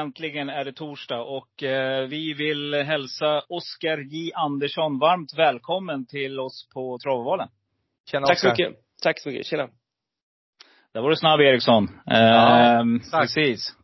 Äntligen är det torsdag och eh, vi vill hälsa Oskar J Andersson varmt välkommen till oss på Travovalen. Tjena Tack så mycket. Tack så mycket. Tjena. Där var du snabb Eriksson. Ja, Eh, tack. precis.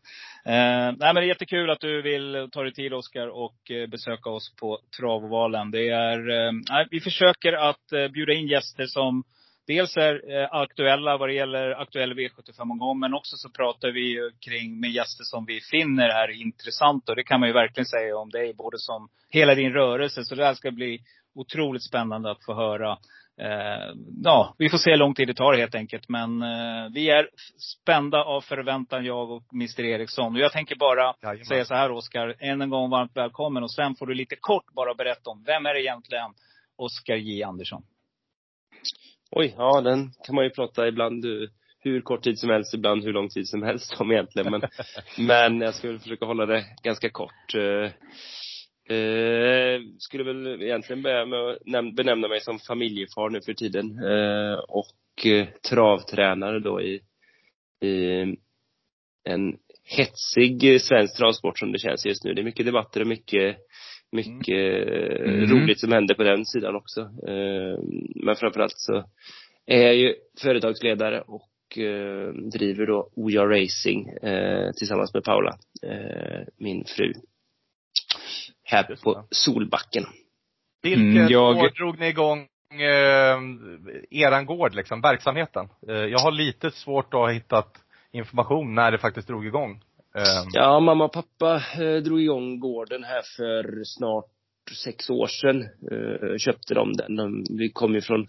Eh, nej men det är jättekul att du vill ta dig tid Oskar och eh, besöka oss på Travovalen. Det är, eh, vi försöker att eh, bjuda in gäster som dels är eh, aktuella vad det gäller aktuell V75-omgång. Men också så pratar vi ju kring med gäster som vi finner är intressanta. Och det kan man ju verkligen säga om dig, både som hela din rörelse. Så det här ska bli otroligt spännande att få höra. Eh, ja, vi får se hur lång tid det tar helt enkelt. Men eh, vi är spända av förväntan, jag och Mr Eriksson. Och jag tänker bara Jajamän. säga så här Oskar, än en gång varmt välkommen. Och sen får du lite kort bara berätta om, vem är egentligen Oskar J Andersson? Oj, ja den kan man ju prata ibland eh, hur kort tid som helst, ibland hur lång tid som helst om egentligen. Men, men jag väl försöka hålla det ganska kort. Eh, eh, skulle väl egentligen börja med att näm- benämna mig som familjefar nu för tiden. Eh, och eh, travtränare då i, i en hetsig svensk travsport som det känns just nu. Det är mycket debatter och mycket mycket eh, Mm. roligt som händer på den sidan också. Eh, Men framförallt så är jag ju företagsledare och eh, driver då Oja Racing tillsammans med Paula, min fru. Här på. Solbacken. Vilket Mm, jag- år drog ni igång eh, eran gård, liksom, verksamheten? Eh, jag har lite svårt att ha hittat information när det faktiskt drog igång. Ehm. Ja, mamma och pappa eh, drog igång gården här för snart sex år sedan. Eh, köpte de den. Vi kom ju från,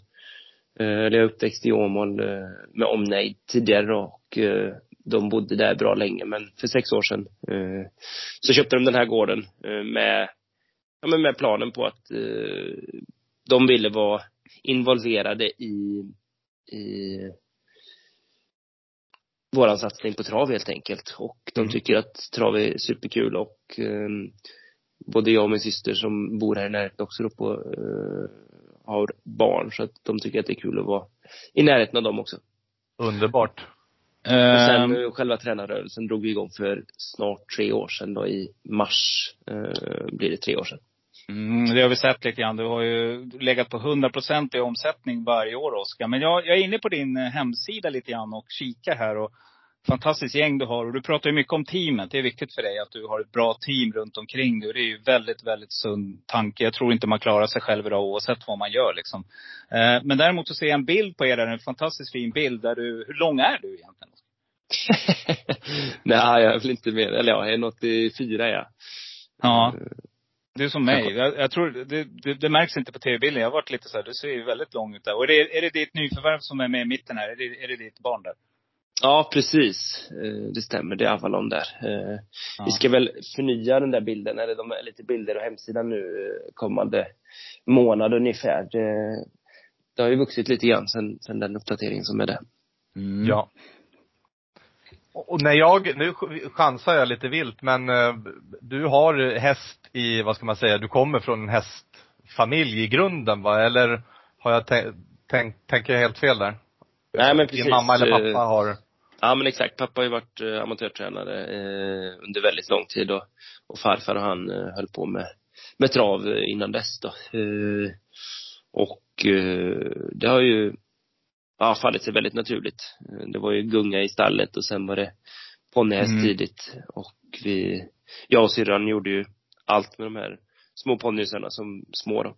eh, eller jag är uppväxt i Åmål med omnejd tidigare då, och de bodde där bra länge. Men för sex år sedan så köpte de den här gården med, ja, men med planen på att de ville vara involverade i, i våran satsning på trav helt enkelt. Och de Mm. tycker att trav är superkul och eh, både jag och min syster som bor här i närheten också då på, eh, har barn så att de tycker att det är kul att vara i närheten av dem också. underbart. Och sen eh, själva tränarrörelsen drog vi igång för snart tre år sedan då i mars eh, blir det tre år sedan. Mm, det har vi sett lite grann. Du har ju legat på 100% i omsättning varje år, Oskar. Men jag, jag är inne på din eh, hemsida lite grann och kikar här. Och fantastiskt gäng du har. Och du pratar ju mycket om teamet. Det är viktigt för dig att du har ett bra team runt omkring dig. Och det är ju väldigt, väldigt sund tanke. Jag tror inte man klarar sig själv idag oavsett vad man gör liksom. Eh, men däremot så ser jag en bild på er där, en fantastiskt fin bild. Där du, hur lång är du egentligen? Nej, jag är väl inte mer, eller ja, jag är 84 ja. Du är som mig. Jag, jag tror, det, det, det märks inte på tv-bilden. Jag har varit lite så här, du ser ju väldigt lång ut där. Och är det, är det ditt nyförvärv som är med i mitten här? Är det, är det ditt barn där? Ja, precis. Eh, Det stämmer. Det är Avalon där. Eh, Ja. Vi ska väl förnya den där bilden, eller de är lite bilder på hemsidan nu eh, kommande månad ungefär. Det, det har ju vuxit lite grann sen, sen den uppdateringen som är där. Mm. Ja. Och när jag, nu ch- chansar jag lite vilt, men eh, du har häst i, vad ska man säga, du kommer från en hästfamilj i grunden va? Eller har jag tän- tänkt, tänker jag helt fel där? Nej, men precis. Din mamma eller pappa har, Ja, men exakt. Pappa har ju varit eh, amatörtränare eh, under väldigt lång tid och, och farfar och han eh, höll på med, med trav innan dess då. Eh, och det har ju ja, fallit sig väldigt naturligt. Eh, Det var ju gunga i stallet och sen var det ponnyhäst Mm. tidigt. Och vi, jag och syrran gjorde ju allt med de här små ponnysarna som små då.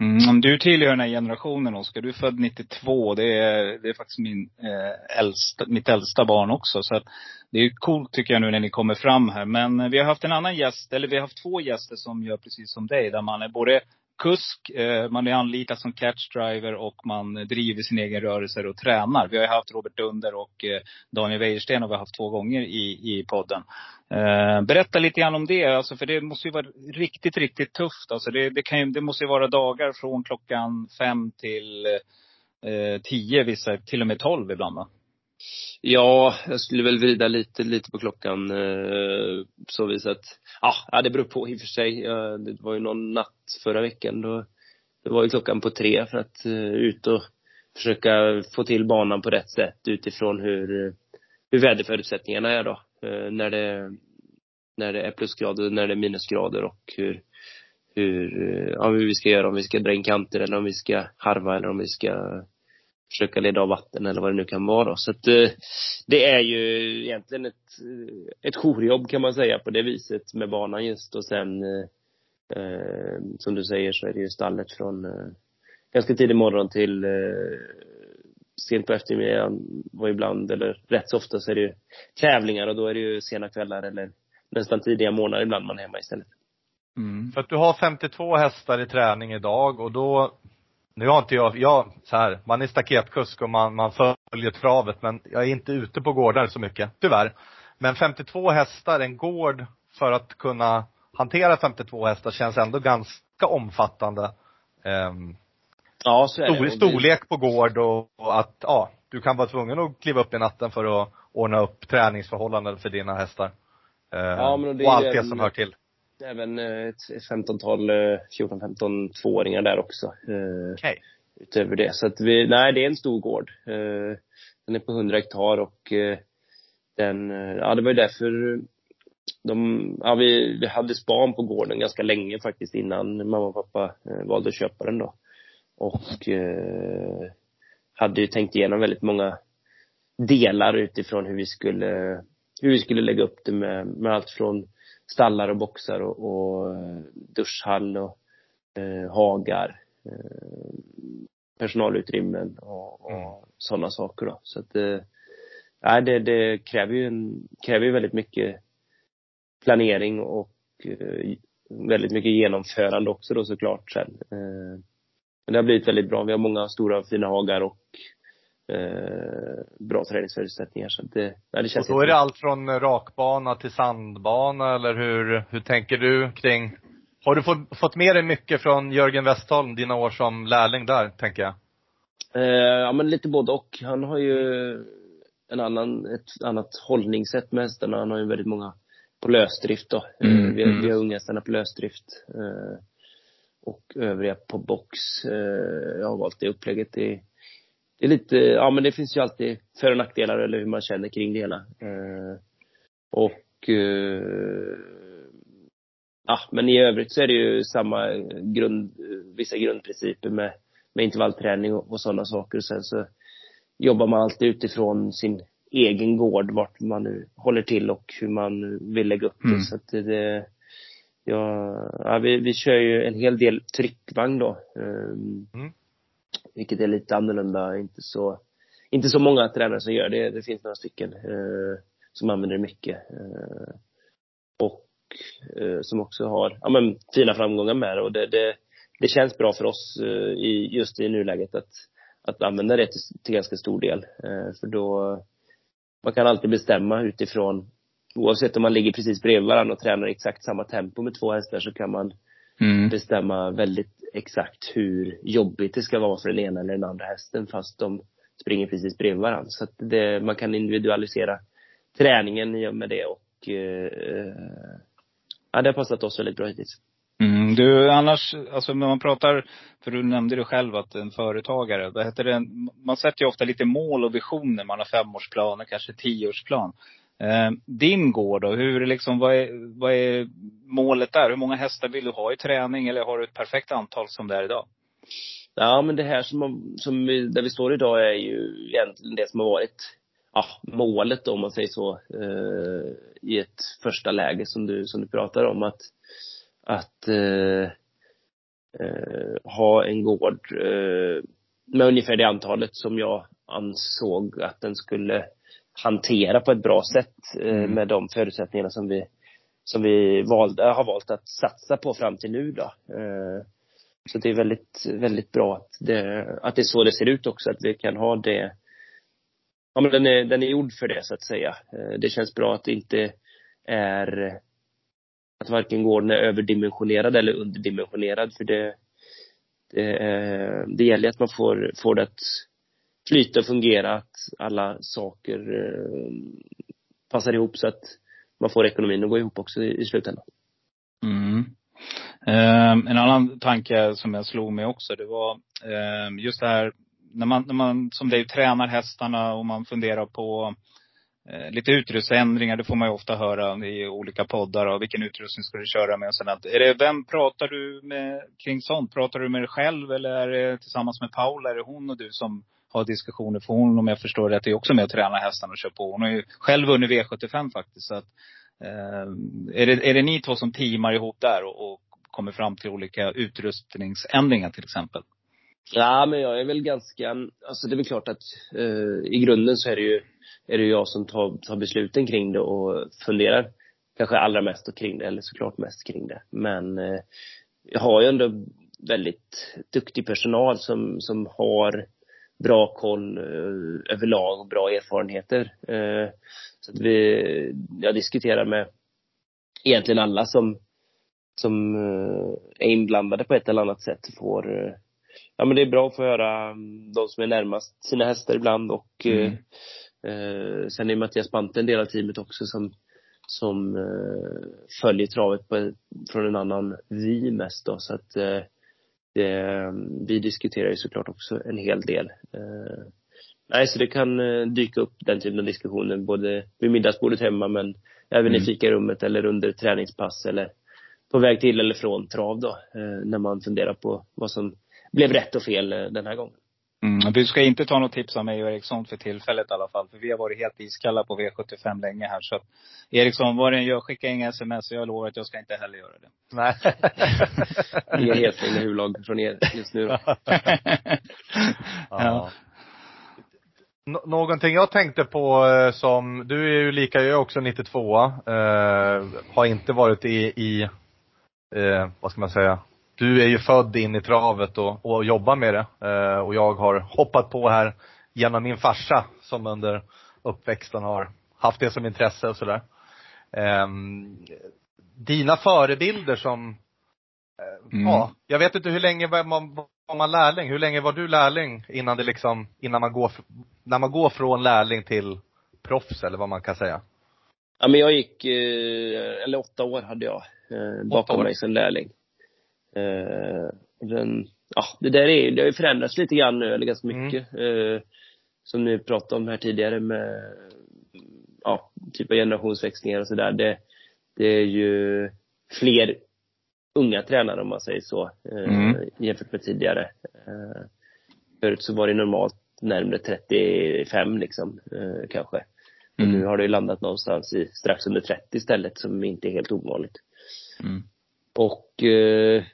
Mm, du tillhör den här generationen Oskar. Du är född 92. Det är, det är faktiskt min, eh, äldsta, mitt äldsta barn också. Så att det är coolt tycker jag nu när ni kommer fram här. Men eh, vi har haft en annan gäst, eller vi har haft två gäster som gör precis som dig. Där man är både kusk, eh, man är anlitad som catchdriver och man driver sin egen rörelse och tränar. Vi har ju haft Robert Dunder och eh, Daniel Wäjersten har vi haft två gånger i, i podden. Eh, berätta lite grann om det, alltså, för det måste ju vara riktigt, riktigt tufft. Alltså, det, det, kan ju, det måste ju vara dagar från klockan fem till eh, tio, vissa, till och med tolv ibland va? Ja, jag skulle väl vrida lite, lite på klockan eh, så vis att, ja, det beror på i och för sig. Det var ju någon natt förra veckan då, det var ju klockan på tre för att eh, ut och försöka få till banan på rätt sätt utifrån hur, hur väderförutsättningarna är då. Eh, när det, när det är plusgrader, när det är minusgrader och hur, hur, eh, ja, hur vi ska göra, om vi ska dra in kanter eller om vi ska harva eller om vi ska försöka leda av vatten eller vad det nu kan vara. Så att eh, det är ju egentligen ett, eh, ett jourjobb kan man säga på det viset med banan just och sen eh, som du säger så är det ju stallet från eh, ganska tidig morgon till sent på eftermiddagen och ibland, eller rätt så ofta så är det ju tävlingar och då är det ju sena kvällar eller nästan tidiga morgnar ibland man är hemma istället. Mm. För att du har 52 hästar i träning idag och då nu har inte jag, jag, så här, man är staketkusk och man, man följer travet men jag är inte ute på gårdar så mycket, tyvärr. Men 52 hästar, en gård för att kunna hantera 52 hästar känns ändå ganska omfattande. Um, ja, så är stor, det. Storlek på gård och, och, att, ja, du kan vara tvungen att kliva upp i natten för att ordna upp träningsförhållanden för dina hästar. Uh, ja, men det och allt det som hör till även eh, ett 15-tal, 14-15 tvååringar där också. Eh, okay. Utöver det. Så att vi, nej det är en stor gård. Eh, den är på 100 hektar och den, ja det var ju därför de, ja vi, vi hade span på gården ganska länge faktiskt innan mamma och pappa valde att köpa den då. Och eh, hade ju tänkt igenom väldigt många delar utifrån hur vi skulle, hur vi skulle lägga upp det med, med allt från stallar och boxar och, och eh, duschhall och eh, hagar. Eh, personalutrymmen och, och mm. sådana saker då. Så att eh, nej, det, det kräver ju en, kräver ju väldigt mycket planering och eh, väldigt mycket genomförande också då såklart sen. Eh, men det har blivit väldigt bra. Vi har många stora fina hagar och eh, bra träningsförutsättningar. Så det, ja, det känns och då är det allt från rakbana till sandbana eller hur, hur tänker du kring har du fått, fått med dig mycket från Jörgen Westholm, dina år som lärling där, tänker jag? Eh, ja men lite både och. Han har ju en annan, ett annat hållningssätt med hästarna. Han har ju väldigt många på lösdrift då. Eh, mm, vi, mm. vi har unghästarna på lösdrift. Eh, och övriga på box. Eh, jag har valt det upplägget i det är lite, ja men det finns ju alltid för och nackdelar eller hur man känner kring det hela. Eh, och eh, ja, men i övrigt så är det ju samma grund, vissa grundprinciper med, med intervallträning och, och sådana saker. Och sen så jobbar man alltid utifrån sin egen gård, vart man nu håller till och hur man vill lägga upp det. Mm. Så att det, ja, ja vi, vi kör ju en hel del tryckvagn då. Um, mm. Vilket är lite annorlunda, inte så, inte så många tränare som gör det. Det finns några stycken eh, som använder det mycket. Eh, och eh, som också har, ja men fina framgångar med det och det, det, det känns bra för oss eh, i, just i nuläget att, att använda det till, till ganska stor del. Eh, för då, man kan alltid bestämma utifrån oavsett om man ligger precis bredvid varandra och tränar exakt samma tempo med två hästar så kan man mm. bestämma väldigt exakt hur jobbigt det ska vara för den ena eller den andra hästen fast de springer precis bredvid varandra. Så att det, man kan individualisera träningen i och med det och eh, ja, det har passat oss väldigt bra hittills. Mm, du, annars, alltså när man pratar, för du nämnde det själv att en företagare, vad heter det, man sätter ju ofta lite mål och visioner. Man har femårsplaner, kanske tioårsplan. Eh, din gård då, hur liksom, vad är, vad är målet där? Hur många hästar vill du ha i träning eller har du ett perfekt antal som det är idag? Ja men det här som, som vi, där vi står idag är ju egentligen det som har varit ja, målet då, om man säger så eh, i ett första läge som du, som du pratar om att att eh, eh, ha en gård eh, med ungefär det antalet som jag ansåg att den skulle hantera på ett bra sätt eh, Mm. med de förutsättningarna som vi, som vi valde, har valt att satsa på fram till nu då. Eh, så det är väldigt, väldigt bra att det, att det är så det ser ut också, att vi kan ha det Ja men den är, den är gjord för det så att säga. Eh, Det känns bra att det inte är att varken gården är överdimensionerad eller underdimensionerad för det det, det gäller att man får, får det att flyta och fungera, att alla saker eh, passar ihop så att man får ekonomin att gå ihop också i, i slutändan. Mm. Eh, en annan tanke som jag slog mig också, det var eh, just det här när man, när man som dig tränar hästarna och man funderar på eh, lite utrustningsändringar, det får man ju ofta höra i olika poddar. Och vilken utrustning ska du köra med och sådant. Är det, vem pratar du med kring sånt? Pratar du med dig själv eller är det tillsammans med Paula? Är det hon och du som ha diskussioner? För hon, om jag förstår rätt, är också med och tränar hästarna och kör på. Hon har ju själv vunnit V75 faktiskt. Så att, eh, är, det, är det ni två som teamar ihop där och, och kommer fram till olika utrustningsändringar till exempel? Ja, men jag är väl ganska, alltså det är väl klart att eh, i grunden så är det ju, är det jag som tar, tar besluten kring det och funderar kanske allra mest kring det, eller såklart mest kring det. Men eh, jag har ju ändå väldigt duktig personal som, som har bra koll eh, överlag och bra erfarenheter. Eh, så att vi, jag diskuterar med egentligen alla som, som eh, är inblandade på ett eller annat sätt får ja men det är bra att få höra mm, de som är närmast sina hästar ibland och Mm. sen är Mattias Bante en del av teamet också som som följer travet på, från en annan vy mest då så att det, vi diskuterar ju såklart också en hel del. Eh, nej, så det kan eh, dyka upp den typen av diskussioner både vid middagsbordet hemma men även i Mm. fikarummet eller under träningspass eller på väg till eller från trav då, eh, när man funderar på vad som blev rätt och fel eh, den här gången. Mm. Du ska inte ta något tips av mig och Eriksson för tillfället i alla fall. För vi har varit helt iskalla på V75 länge här. Så att, Eriksson, vad det än gör, skicka inga sms och jag lovar att jag ska inte heller göra det. Nej. Inga helstängda huvudlag från er just nu då. Ja. Nå- Någonting jag tänkte på eh, som, du är ju lika, jag är också 92 eh, har inte varit i, i eh, vad ska man säga, du är ju född in i travet och, och jobbar med det. Eh, och jag har hoppat på här genom min farsa som under uppväxten har haft det som intresse och sådär. Eh, dina förebilder som, eh, Mm. ja, jag vet inte hur länge var man, var man lärling? Hur länge var du lärling innan det liksom, innan man går, när man går från lärling till proffs eller vad man kan säga? Ja, men jag gick, eh, eller åtta år hade jag eh, bakom mig som lärling. Eh, den, ja, det där är, det har ju förändrats lite grann nu, eller ganska Mm. mycket. Eh, som ni pratade om här tidigare med, ja, typ av generationsväxlingar och sådär. Det, det är ju fler unga tränare om man säger så, eh, Mm. jämfört med tidigare. Förut så var det normalt närmare 35 liksom, kanske. Men Mm. nu har det ju landat någonstans i strax under 30 istället, som inte är helt ovanligt. Mm. Och eh,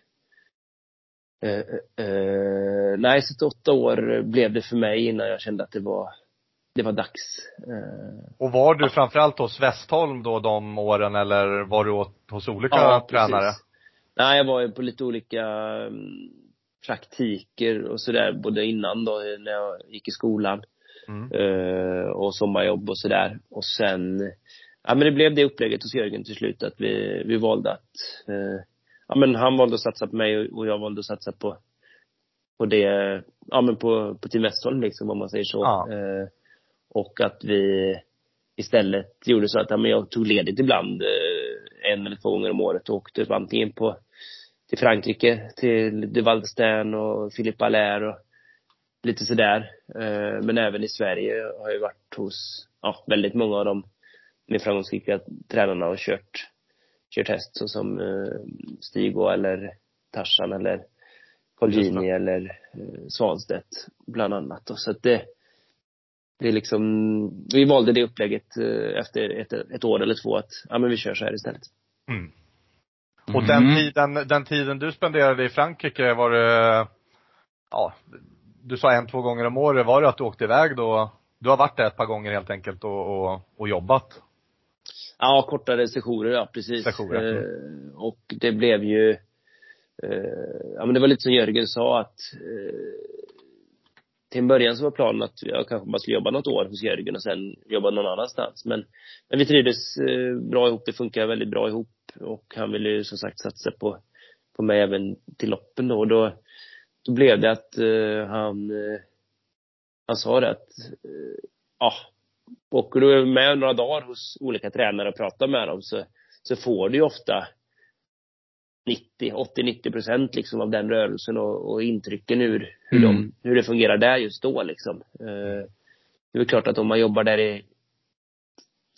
eh, eh, nej, så åtta år blev det för mig innan jag kände att det var, det var dags. Eh, Och var du framförallt hos Westholm då de åren eller var du åt, hos olika tränare? precis. Nej, jag var ju på lite olika mm, praktiker och sådär, både innan då, när jag gick i skolan. Mm. eh, och sommarjobb och sådär. Och sen, ja men det blev det upplägget hos Jörgen till slut att vi, vi valde att, eh, ja men han valde att satsa på mig och, jag valde att satsa på, på det, ja men på, på Team Westholm liksom om man säger så. Ja. Eh, och att vi istället gjorde så att, ja men jag tog ledigt ibland, eh, en eller två gånger om året och åkte antingen på, till Frankrike, till De Waldstein och Philippe Allaire och lite sådär. Eh, Men även i Sverige har jag varit hos, ja, väldigt många av de mer framgångsrika tränarna och kört, kört häst såsom eh, Stigo eller Tarzan eller Just Colgjini eller eh, Svanstedt bland annat. Och så att det, det är liksom, vi valde det upplägget eh, efter ett, ett år eller två att, ja men vi kör så här istället. Mm. Och den Mm. tiden, den tiden du spenderade i Frankrike, var det, ja, du sa en, två gånger om året, var det att du åkte iväg då? Du har varit där ett par gånger helt enkelt och, och, och jobbat? Ja, kortare sessioner, ja precis. Sessioner, Eh, och det blev ju, eh, ja men det var lite som Jörgen sa att eh, till en början så var planen att jag kanske bara skulle jobba något år hos Jörgen och sen jobba någon annanstans. Men, men vi trivdes eh, bra ihop, det funkar väldigt bra ihop och han ville ju som sagt satsa på, på mig även till loppen då. Och då, då blev det att eh, han, eh, han sa det att, ja, åker du med några dagar hos olika tränare och pratar med dem så, så får du ju ofta 90, 80-90 procent liksom av den rörelsen och, och intrycken ur hur, Mm. de, hur det fungerar där just då liksom. Eh, det är klart att om man jobbar där i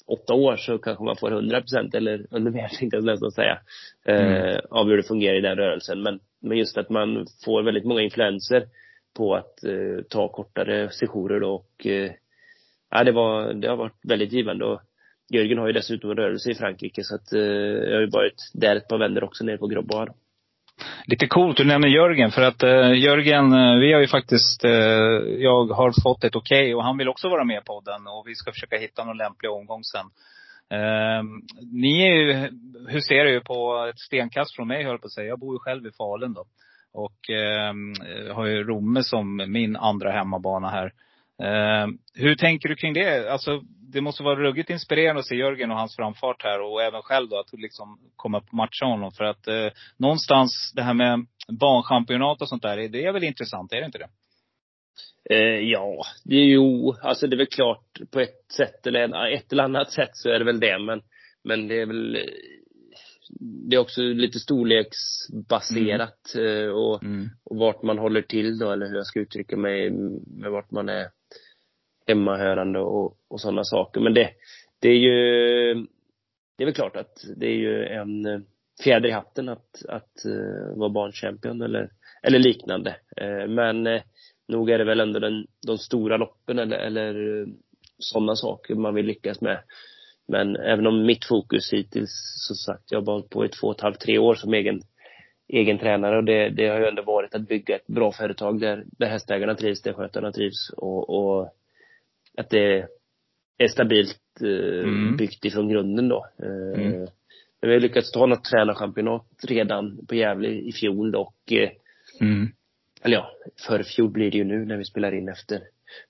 åtta år så kanske man får 100 procent eller ännu mer tänkte jag nästan säga. Eh, av hur det fungerar i den rörelsen. Men, men just att man får väldigt många influenser på att eh, ta kortare sessioner och eh, ja, det, var, det har varit väldigt givande. Och Jörgen har ju dessutom en rörelse i Frankrike så att eh, jag har ju varit där ett par vändor också nere på Grobbar. Lite coolt, du nämner Jörgen. För att eh, Jörgen, eh, vi har ju faktiskt, eh, jag har fått ett okej och han vill också vara med på podden. Och vi ska försöka hitta någon lämplig omgång sen. Eh, ni är ju, huserar ju på ett stenkast från mig höll jag på att säga. Jag bor ju själv i Falun då. Och ehm, eh, har ju Romme som min andra hemmabana här. Eh, hur tänker du kring det? Alltså, det måste vara ruggigt inspirerande att se Jörgen och hans framfart här och även själv då att liksom komma och matcha honom. För att eh, någonstans det här med banchampionat och sånt där, det är väl intressant, är det inte det? Eh, ja, det är ju, alltså det är väl klart på ett sätt eller en- ett eller annat sätt så är det väl det. Men, men det är väl, det är också lite storleksbaserat eh, och, och vart man håller till då, eller hur jag ska uttrycka mig, med vart man är hemmahörande och, och sådana saker. Men det, det är ju, det är väl klart att det är ju en eh, fjäder i hatten att, att uh, vara barnchampion eller, eller liknande. Uh, men uh, nog är det väl ändå den, de stora loppen eller, eller uh, sådana saker man vill lyckas med. Men även om mitt fokus hittills, som sagt, jag har bara hållit på i två och ett halvt, tre år som egen, egen tränare och det, det har ju ändå varit att bygga ett bra företag där, där hästägarna trivs, där skötarna trivs och, och att det är stabilt eh, Mm. byggt ifrån grunden då. Eh, Mm. Men vi har lyckats ta något tränarchampionat redan på Gävle i fjol och eh, Mm. eller ja, för fjol blir det ju nu när vi spelar in efter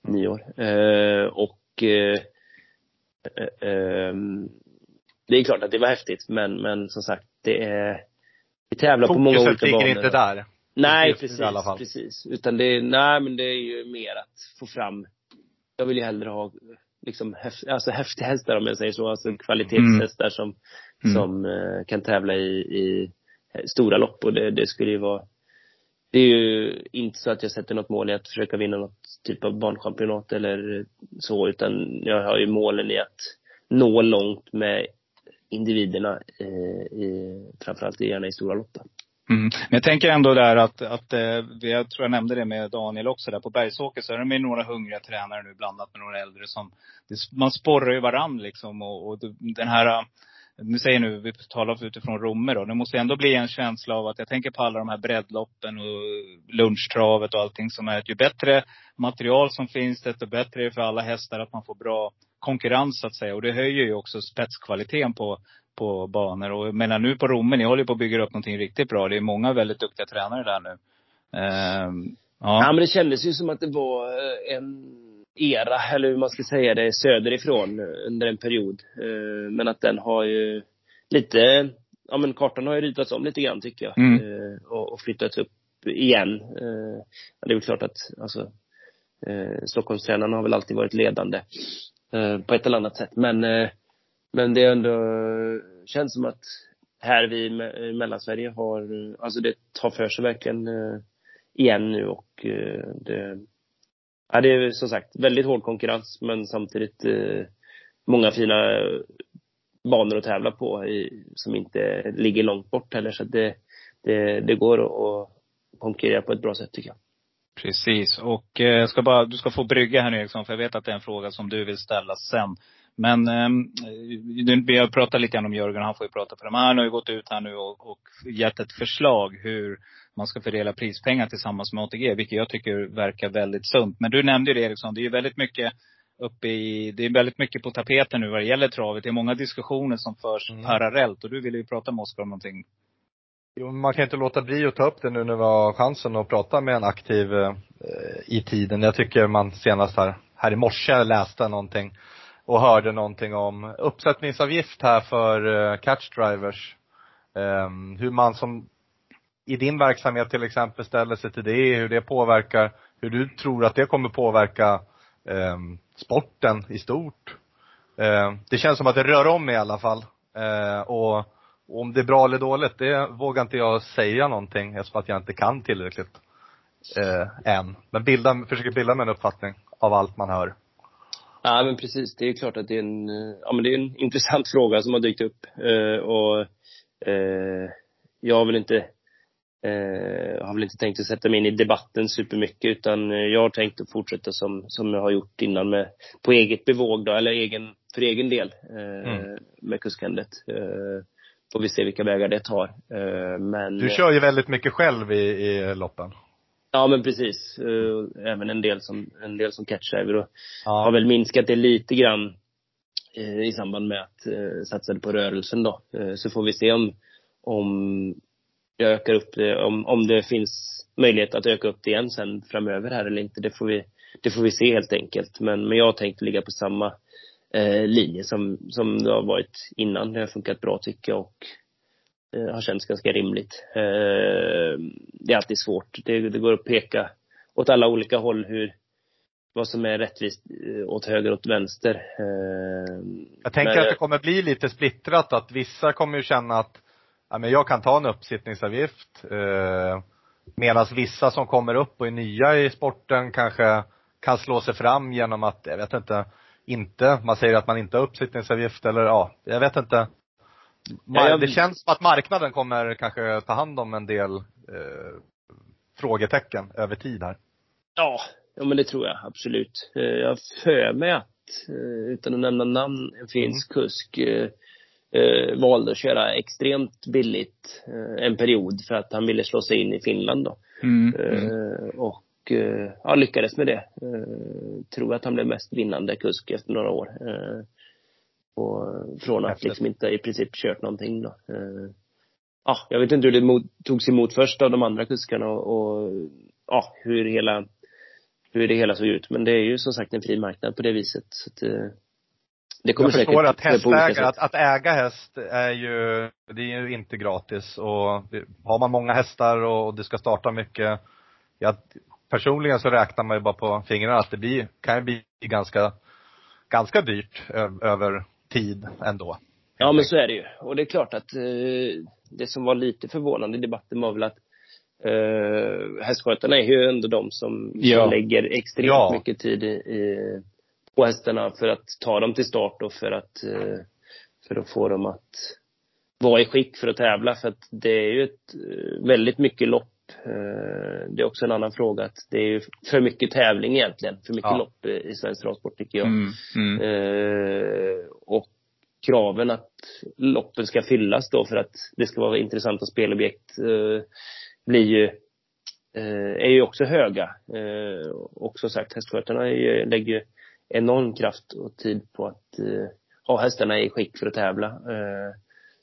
nyår. Eh, och eh, eh, ehm, det är klart att det var häftigt, men, men som sagt, det är, vi tävlar på många Fokuset olika ligger banor. inte där. Nej, precis, precis. Utan det, nej men det är ju mer att få fram, jag vill ju hellre ha liksom häf, alltså häftiga hästar om jag säger så, alltså kvalitetshästar som, Mm. som eh, kan tävla i, i stora lopp och det, det skulle ju vara det är ju inte så att jag sätter något mål i att försöka vinna något typ av barnchampionat eller så, utan jag har ju målen i att nå långt med individerna, eh, i, framförallt gärna i stora lopp. Mm. Men jag tänker ändå där att, att eh, jag tror jag nämnde det med Daniel också där på Bergsåker så är det med några hungriga tränare nu blandat med några äldre som, det, man sporrar ju varann liksom och, och den här, eh, nu säger nu, vi talar utifrån Romme då, det måste ändå bli en känsla av att jag tänker på alla de här breddloppen och lunchtravet och allting som är, ju bättre material som finns desto bättre är det för alla hästar att man får bra konkurrens så att säga. Och det höjer ju också spetskvaliteten på, på banor. Och jag menar nu på Romme, ni håller på att bygga upp någonting riktigt bra. Det är många väldigt duktiga tränare där nu. Ehm, Ja, ja. men det kändes ju som att det var eh, en era, eller hur man ska säga det, söderifrån under en period. Eh, Men att den har ju lite, ja men kartan har ju ritats om lite grann tycker jag. Mm. Eh, Och och flyttats upp igen. Eh, Det är väl klart att, alltså, eh, Stockholmstränarna har väl alltid varit ledande på ett eller annat sätt. Men, men det är ändå, känns som att här vi i Mellansverige har, alltså det tar för sig verkligen eh, igen nu och eh, det, ja, det är som sagt väldigt hård konkurrens men samtidigt eh, många fina banor att tävla på i, som inte ligger långt bort heller så att det, det, det går att, konkurrera på ett bra sätt tycker jag. Precis. Och jag ska bara, du ska få brygga här nu Eriksson, för jag vet att det är en fråga som du vill ställa sen. Men um, vi har pratat lite grann om Jörgen, han får ju prata för dem. Han har ju gått ut här nu och, och gett ett förslag hur man ska fördela prispengar tillsammans med ATG, vilket jag tycker verkar väldigt sunt. Men du nämnde ju det Eriksson, det är ju väldigt mycket uppe i, det är väldigt mycket på tapeten nu vad det gäller travet. Det är många diskussioner som förs mm. parallellt och du ville ju prata med Oskar om någonting. Jo, man kan inte låta bli att ta upp det nu när vi har chansen att prata med en aktiv eh, i tiden. Jag tycker man senast här, här i morse läste någonting och hörde någonting om uppsättningsavgift här för eh, catch drivers. Ehm, hur man som i din verksamhet till exempel ställer sig till det, hur det påverkar, hur du tror att det kommer påverka ehm, sporten i stort. Ehm, det känns som att det rör om i alla fall. Och, och, om det är bra eller dåligt, det vågar inte jag säga någonting eftersom att jag inte kan tillräckligt eh, än. Men bilda, försöker bilda mig en uppfattning av allt man hör. Ja men precis, det är klart att det är en, ja men det är en intressant fråga som har dykt upp. Eh, och eh, jag har väl inte Eh, har väl inte tänkt att sätta mig in i debatten supermycket utan eh, jag har tänkt att fortsätta som, som jag har gjort innan med, på eget bevåg då, eller egen, för egen del eh, mm. med kuskandet. Eh, får vi se vilka vägar det tar. Eh, men Du kör ju väldigt mycket själv i, i loppen. Ja men precis. Eh, även en del som, en del som catchdriver och ja. har väl minskat det lite grann i samband med att eh, satsade på rörelsen då. så får vi se om, om jag ökar upp det, om, om det finns möjlighet att öka upp det igen sen framöver här eller inte, det får vi, det får vi se helt enkelt. Men, men jag har tänkt ligga på samma eh, linje som, som det har varit innan. Det har funkat bra tycker jag och eh, har känts ganska rimligt. Eh, det är alltid svårt. Det, det går att peka åt alla olika håll hur, vad som är rättvist eh, åt höger och åt vänster. Eh, jag tänker men, att det kommer bli lite splittrat, att vissa kommer ju känna att ja, men jag kan ta en uppsittningsavgift. Eh, Medan vissa som kommer upp och är nya i sporten kanske kan slå sig fram genom att, jag vet inte, inte, man säger att man inte har uppsittningsavgift eller ja, jag vet inte. Ja, Det känns som att marknaden kommer kanske ta hand om en del eh, frågetecken över tid här. Ja, ja men det tror jag absolut. Eh, jag har för mig att, eh, utan att nämna namn, en finsk mm. kusk eh, eh, valde att köra extremt billigt eh, en period för att han ville slå sig in i Finland då. Mm. Eh, och eh, ja, lyckades med det. Eh, tror att han blev mest vinnande kusk efter några år. Och från att liksom inte i princip kört någonting då. Eh, ja, jag vet inte hur det mot, togs emot först av de andra kuskarna och, och ja, hur hela hur det hela såg ut. Men det är ju som sagt en fri marknad på det viset. Så att, eh, det kommer jag förstår att hästägare, att, att äga häst är ju, det är ju inte gratis och har man många hästar och det ska starta mycket, ja, personligen så räknar man ju bara på fingrarna att det blir, kan ju bli ganska, ganska dyrt över tid ändå. Ja men så är det ju. Och det är klart att eh, det som var lite förvånande i debatten var väl att eh, hästskötarna är ju ändå de som, ja. som lägger extremt ja. mycket tid i, i på hästarna för att ta dem till start och för att, eh, för att få dem att vara i skick för att tävla. För att det är ju ett eh, väldigt mycket lopp. Eh, det är också en annan fråga att det är ju för mycket tävling egentligen. För mycket ja. lopp i svensk travsport tycker jag. Mm, mm. Kraven att loppen ska fyllas då för att det ska vara intressanta spelobjekt blir ju är ju också höga. Och som sagt, hästskötarna lägger ju enorm kraft och tid på att eh, ha hästarna i skick för att tävla. Eh,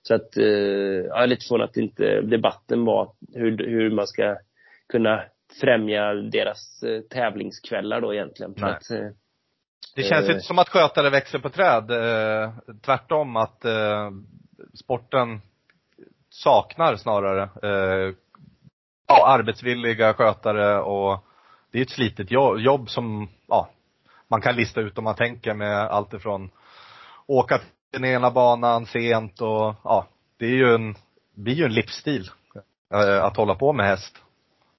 så att, eh, jag är lite förvånad att inte debatten var hur, hur man ska kunna främja deras eh, tävlingskvällar då egentligen. Nej. Att, eh, det känns inte som att skötare växer på träd. Eh, tvärtom att eh, sporten saknar snarare eh, ja, arbetsvilliga skötare och det är ett slitigt jobb, jobb som, ja, man kan lista ut om man tänker med allt ifrån åka till den ena banan sent och ja, det är ju en, blir ju en livsstil äh, att hålla på med häst.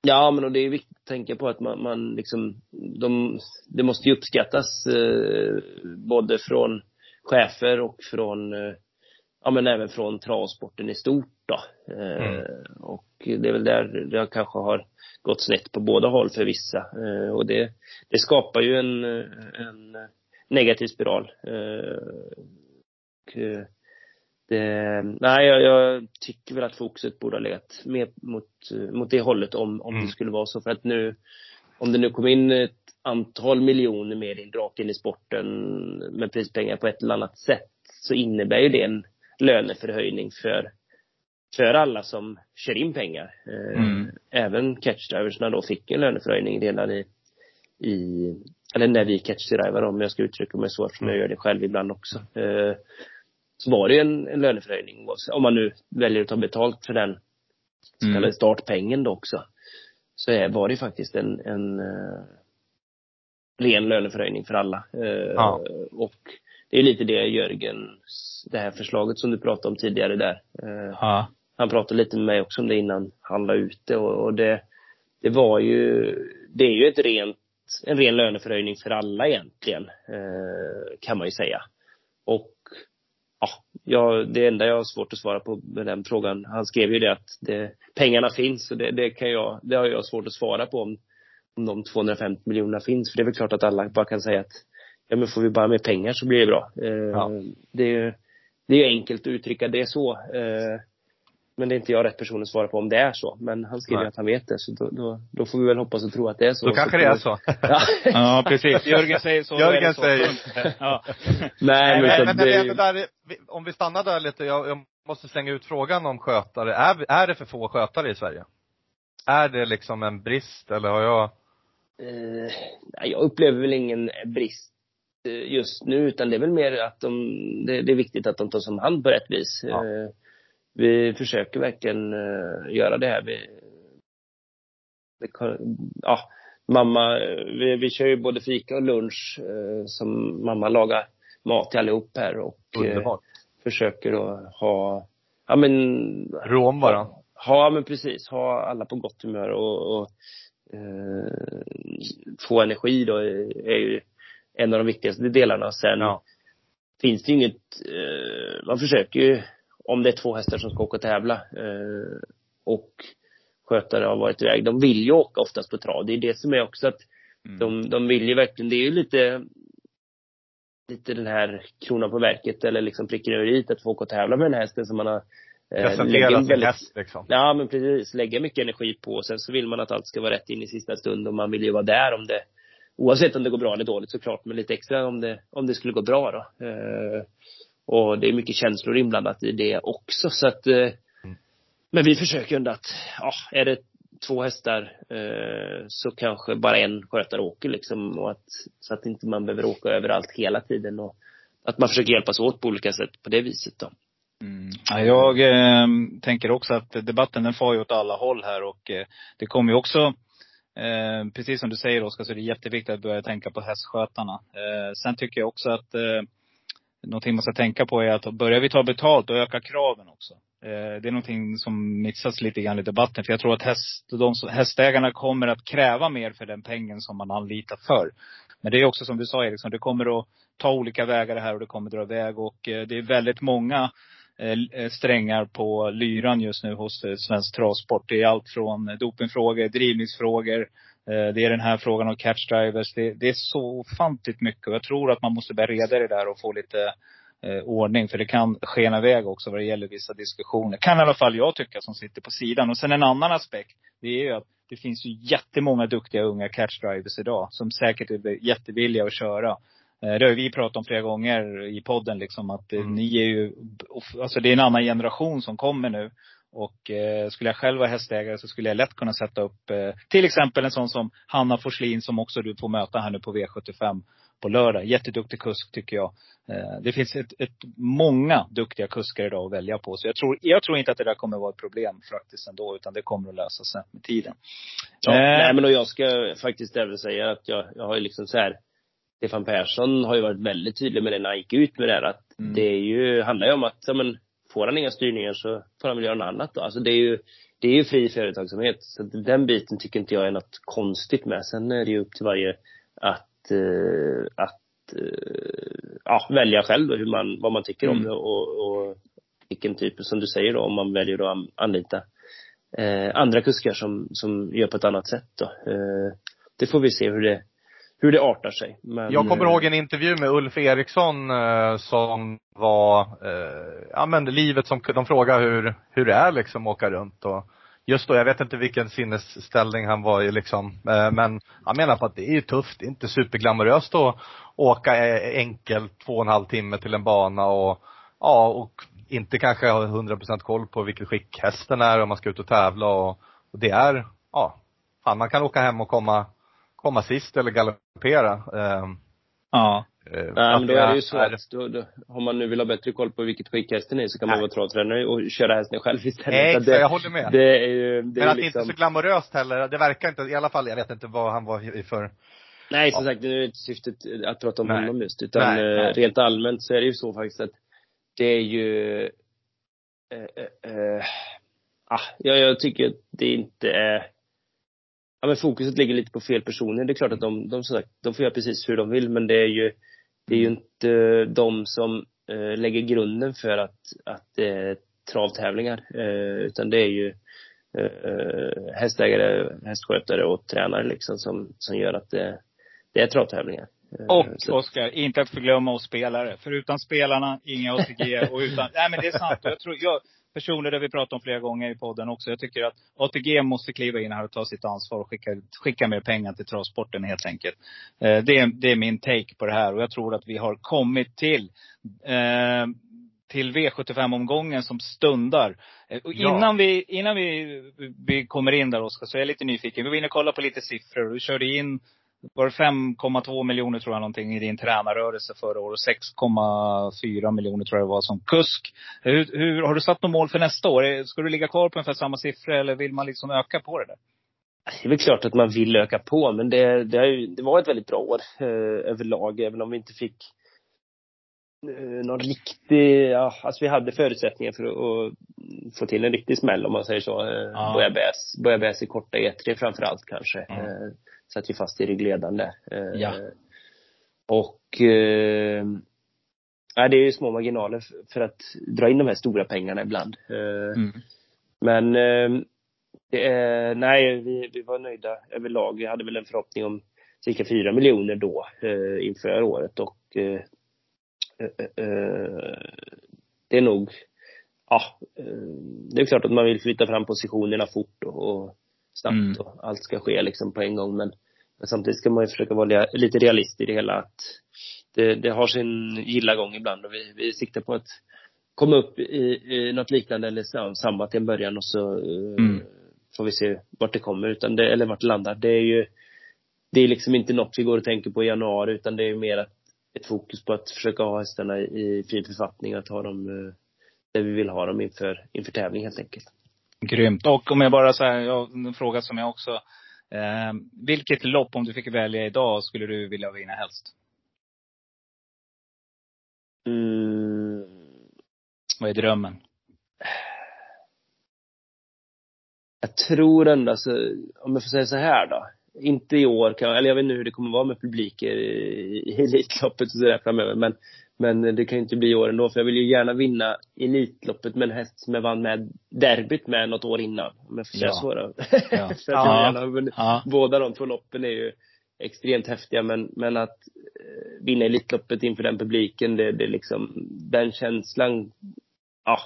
Ja, men och det är viktigt att tänka på att man, man liksom, de, det måste ju uppskattas eh, både från chefer och från, eh, ja men även från travsporten i stort då. Eh, mm. Och det är väl där det kanske har gått snett på båda håll för vissa. Eh, och det, det skapar ju en, en negativ spiral. Eh, och, eh, det, nej, jag, jag tycker väl att fokuset borde ha legat mer mot, mot det hållet om, om Mm. det skulle vara så. För att nu, om det nu kom in ett antal miljoner mer in rakt in i sporten med prispengar på ett eller annat sätt så innebär ju det en löneförhöjning för, för alla som kör in pengar. Eh, Mm. Även catchdriversna då fick en löneförhöjning redan i, i eller när vi catchdrivar om jag ska uttrycka mig så eftersom jag gör det själv ibland också. Så var det ju en, en löneförhöjning om man nu väljer att ta betalt för den så kallade Mm. startpengen då också. Så är, var det faktiskt en, en uh, ren löneförhöjning för alla. Eh, Ja. Och det är lite det Jörgen, det här förslaget som du pratade om tidigare där. Eh, Ja. han pratade lite med mig också om det innan han la ut det och, och det, det var ju, det är ju ett rent, en ren löneförhöjning för alla egentligen, kan man ju säga. Och ja, det enda jag har svårt att svara på med den frågan, han skrev ju det att det, pengarna finns och det, det kan jag, det har jag svårt att svara på om, om de 250 miljonerna finns. För det är väl klart att alla bara kan säga att ja men får vi bara mer pengar så blir det bra. Eh, Ja. Det är ju det är ju enkelt att uttrycka det så. Eh, men det är inte jag rätt person att svara på om det är så. Men han skriver Nej. att han vet det, så då, då, då får vi väl hoppas och tro att det är så. Då kanske det är så. Ja. ja, precis. Jörgen säger så. Jörgen så. säger. Ja. Nej, men, Nej, så men det, det där, om vi stannar där lite, jag, jag måste slänga ut frågan om skötare. Är, är det för få skötare i Sverige? Är det liksom en brist eller har jag Eh, nej, jag upplever väl ingen brist eh, just nu, utan det är väl mer att de, det, det är viktigt att de tas om hand på rätt vis. Ja. Vi försöker verkligen eh, göra det här. Vi, kan- ja, mamma, vi, vi kör ju både fika och lunch eh, som mamma lagar mat till allihop här och eh, underbart? försöker att ha, ja men Rå om varandra. Ja, men precis. Ha alla på gott humör och, och eh, få energi då är är ju en av de viktigaste delarna. Sen Ja. finns det ju inget, eh, man försöker ju, om det är två hästar som ska åka och tävla eh, och skötare har varit iväg, de vill ju åka oftast på trav. Det är det som är också att Mm. de, de vill ju verkligen, det är ju lite lite den här kronan på verket eller liksom pricken över i att få åka och tävla med den här hästen som man har eh, lägger Presentera en sin häst liksom. Ja, men precis. Lägga mycket energi på. Och sen så vill man att allt ska vara rätt in i sista stund och man vill ju vara där om det, oavsett om det går bra eller dåligt såklart, men lite extra om det, om det skulle gå bra då. Eh, och det är mycket känslor inblandat i det också så att, eh, men vi försöker ändå att, ja, är det två hästar eh, så kanske bara en skötare åker liksom och att, så att inte man behöver åka överallt hela tiden och att man försöker hjälpas åt på olika sätt på det viset då. Mm. Ja, jag eh, tänker också att debatten den far ju åt alla håll här och eh, det kommer ju också, eh, precis som du säger Oskar, så är det jätteviktigt att börja tänka på hästskötarna. Eh, sen tycker jag också att eh, någonting man ska tänka på är att börjar vi ta betalt, då ökar kraven också. Eh, det är någonting som missas lite grann i debatten. För jag tror att häst, de, som- hästägarna kommer att kräva mer för den pengen som man anlitar för. Men det är också som du sa Eriksson, det kommer att ta olika vägar det här och det kommer dra iväg. Och eh, det är väldigt många eh, strängar på lyran just nu hos eh, svensk travsport. Det är allt från dopingfrågor, drivningsfrågor eh, Det är den här frågan om catchdrivers. Det, det är så ofantligt mycket. Och jag tror att man måste börja reda det där och få lite eh, ordning. För det kan skena iväg också vad det gäller vissa diskussioner. Kan i alla fall jag tycka som sitter på sidan. Och sen en annan aspekt. Det är ju att det finns ju jättemånga duktiga unga catchdrivers idag. Som säkert är jättevilliga att köra. Eh, Det har vi pratat om flera gånger i podden liksom att eh, Mm. ni är ju, alltså det är en annan generation som kommer nu. Och eh, skulle jag själv vara hästägare så skulle jag lätt kunna sätta upp eh, till exempel en sån som Hanna Forslin som också du får möta här nu på V75 på lördag. Jätteduktig kusk tycker jag. Eh, det finns ett, ett, många duktiga kuskar idag att välja på. Så jag tror, jag tror inte att det där kommer vara ett problem faktiskt ändå. Utan det kommer att lösa sig med tiden. Ja, Eh. nej men och jag ska faktiskt även säga att jag, jag har ju liksom så här Stefan Persson har ju varit väldigt tydlig med det när han gick ut med det här att Mm. det är ju, handlar ju om att, ja men får han inga styrningar så får han väl göra något annat då. Alltså det är ju, det är ju fri företagsamhet. Så den biten tycker inte jag är något konstigt med. Sen är det ju upp till varje att, eh, att eh, ja, välja själv då hur man, vad man tycker om Mm. det och, och vilken typ, som du säger då, om man väljer att an- anlita eh, andra kuskar som, som gör på ett annat sätt då. Eh, det får vi se hur det, hur det artar sig. Men, Jag kommer ihåg en intervju med Ulf Eriksson eh, som var, eh, ja men livet som, de frågade hur, hur det är liksom att åka runt och just då, jag vet inte vilken sinnesställning han var i liksom, eh, men han menar på att det är ju tufft, det är inte superglamoröst att åka eh, enkelt två och en halv timme till en bana och, ja, och inte kanske ha 100% koll på vilket skick hästen är om man ska ut och tävla och, och det är, ja, fan man kan åka hem och komma, komma sist eller galoppera. Eh, Ja. eh, Nej, men då är det ju så att då, då, om man nu vill ha bättre koll på vilket skick hästen är så kan man Nej. vara travtränare och köra hästen själv istället. Nej, exakt, det, jag håller med. Det är ju, det Men är att ju det liksom, inte är så glamoröst heller. Det verkar inte, i alla fall, jag vet inte vad han var i för Nej, som sagt, nu är det inte syftet att prata om Nej. honom just. Utan Nej, eh, nej. rent allmänt så är det ju så faktiskt att det är ju eh, eh, eh, ah, ja, jag tycker att det inte är Ja men fokuset ligger lite på fel personer. Det är klart att de, de, sagt, de får göra precis hur de vill men det är ju Det är ju inte de som eh, lägger grunden för att, att det är travtävlingar. Eh, utan det är ju eh, hästägare, hästskötare och tränare liksom som, som gör att det, det är travtävlingar. Eh, Och så- Oskar, inte att förglömma oss spelare. För utan spelarna, inga ATG och utan, nej men det är sant. Jag tror, jag, personer det vi pratat om flera gånger i podden också. Jag tycker att ATG måste kliva in här och ta sitt ansvar och skicka, skicka mer pengar till travsporten helt enkelt. Eh, det, är, det är min take på det här och jag tror att vi har kommit till eh, till V75-omgången som stundar. Eh, Och Ja. innan, vi, innan vi, vi kommer in där Oskar, så är jag lite nyfiken. Vi var inne och kollade på lite siffror. Du körde in, var det 5,2 miljoner tror jag någonting i din tränarrörelse förra året. Och 6,4 miljoner tror jag det var som kusk. Hur, hur, har du satt något mål för nästa år? Ska du ligga kvar på ungefär samma siffror eller vill man liksom öka på det där? Det är väl klart att man vill öka på, men det, det, har ju, det var ett väldigt bra år eh, överlag, även om vi inte fick eh, någon riktig, ja, alltså vi hade förutsättningar för att, att få till en riktig smäll om man säger så. Eh, Ja. Börja bäs, i korta E3 framför allt kanske. Mm. Eh, satt ju fast i ryggledande. Eh, Ja. Och eh, det är ju små marginaler för att dra in de här stora pengarna ibland. Eh, Mm. men eh, det nej, vi, vi var nöjda överlag. Vi hade väl en förhoppning om cirka fyra miljoner då eh, inför året och eh, det är nog, ja, det är klart att man vill flytta fram positionerna fort och, och snabbt Mm. och allt ska ske liksom på en gång men, men samtidigt ska man ju försöka vara lite realist i det hela att det, det har sin gilla gång ibland och vi, vi siktar på att komma upp i, i något liknande eller sa- samma till en början och så eh, Mm. får vi se vart det kommer utan det, eller vart det landar. Det är ju det är liksom inte något vi går och tänker på i januari utan det är mer att, ett fokus på att försöka ha hästarna i, fin författning, att ha dem eh, där vi vill ha dem inför, inför tävling helt enkelt. Grymt. Och om jag bara säger, ja, en fråga som jag också, eh, vilket lopp om du fick välja idag skulle du vilja vinna helst? Mm. Vad är drömmen? Jag tror ändå, alltså, om jag får säga så här då. Inte i år, kan, eller jag vet inte hur det kommer vara med publiker i, i Elitloppet och sådär framöver. Men, men det kan ju inte bli i år ändå. För jag vill ju gärna vinna Elitloppet med en häst som jag vann med derbyt med något år innan. Om jag får säga Ja. så då. Ja. för att jag Ja. gärna har vunnit. Ja. Båda de två loppen är ju extremt häftiga. Men, men att eh, vinna Elitloppet inför den publiken, det, det är liksom, den känslan, ja.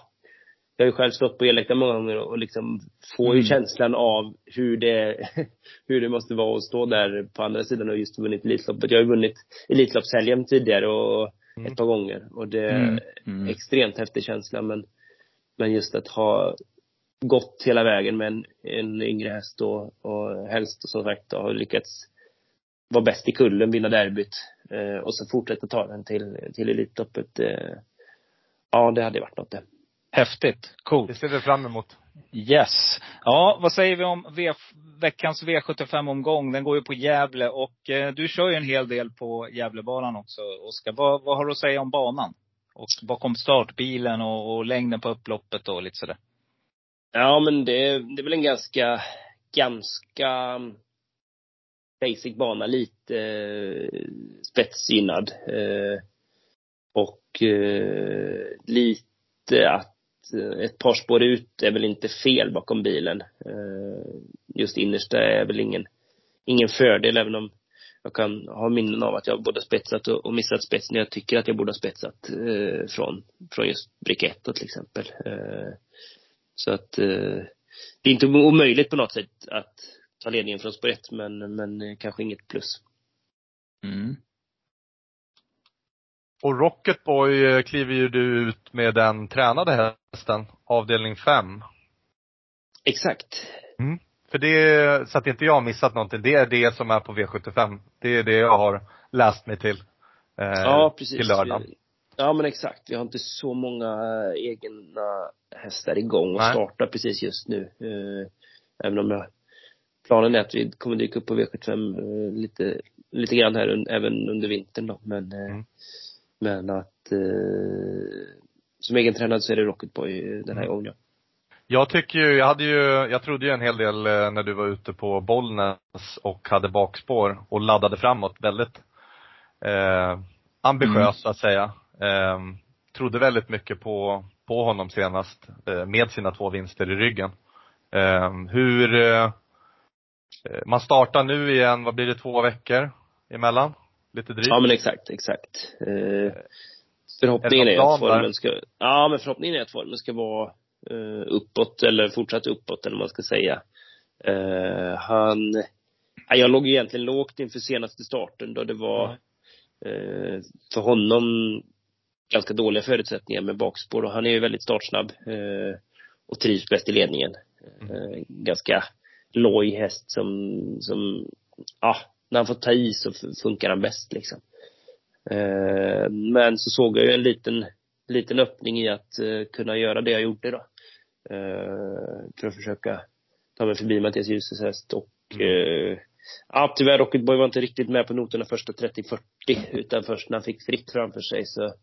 Jag har ju själv stått på elläktaren många gånger och liksom får ju Mm. känslan av hur det, hur det måste vara att stå där på andra sidan och just vunnit Elitloppet. Jag har ju vunnit Elitloppshelgen tidigare och Mm. ett par gånger och det är Mm. Mm. extremt häftig känsla men, men just att ha gått hela vägen med en, en yngre häst och, och helst som sagt har lyckats vara bäst i kullen, vinna derbyt eh, och så fortsätta ta den till, till Elitloppet. Eh, ja, det hade varit något det. Häftigt. Coolt. Det ser vi fram emot. Yes. Ja, vad säger vi om v veckans V75-omgång? Den går ju på Gävle och eh, du kör ju en hel del på Gävlebanan också, Oskar. Vad, vad har du att säga om banan? Och bakom startbilen och, och längden på upploppet och lite sådär. Ja, men det, det är väl en ganska, ganska mm, basic bana, lite eh, spetsgynnad. Eh, och eh, lite att Eh, ett par spår ut är väl inte fel bakom bilen. Eh, just innersta är väl ingen, ingen fördel, även om jag kan ha minnen av att jag både spetsat och, missat spets när jag tycker att jag borde ha spetsat eh, från, från just brick 1 till exempel. Så att det är inte omöjligt på något sätt att ta ledningen från spår 1 men, men kanske inget plus. Mm. Och Rocketboy eh, kliver ju du ut med den tränade hästen, avdelning 5. Exakt. För det, så att inte jag har missat någonting, det är det som är på V75. Det är det jag har läst mig till. Eh, Ja, precis. Till lördag. Vi- Ja men exakt. Vi har inte så många eh, egna hästar igång och Nej. startar precis just nu. Eh, även om jag, planen är att vi kommer dyka upp på V75 eh, lite, lite grann här un, även under vintern då. Men, eh, Mm. Men att eh, som egen tränad så är det Rocketboy eh, den här Mm. gången ja. Jag tycker ju, jag hade ju, jag trodde ju en hel del eh, när du var ute på Bollnäs och hade bakspår och laddade framåt väldigt eh, ambitiöst Mm. så att säga. Eh, trodde väldigt mycket på, på honom senast eh, med sina två vinster i ryggen. Eh, hur, eh, eh, man startar nu igen, vad blir det, två veckor emellan? Lite drygt? Ja men exakt, exakt. Eh, förhoppningen Är är, att formen ska, ja men förhoppningen är att formen ska vara eh, uppåt eller fortsatt uppåt eller vad man ska säga. Eh, han, ja, jag låg egentligen lågt inför senaste starten då det var eh, för honom ganska dåliga förutsättningar med bakspår och han är ju väldigt startsnabb eh, och trivs bäst i ledningen. Eh, ganska loj häst som, som, ja, när han får ta i så funkar han bäst liksom. Eh, men så såg jag ju en liten, liten öppning i att eh, kunna göra det jag gjorde då. Eh, för att försöka ta mig förbi Mattias Djurses häst och eh, Ja, tyvärr Rocketboy var inte riktigt med på noterna första 30-40 utan först när han fick fritt framför sig så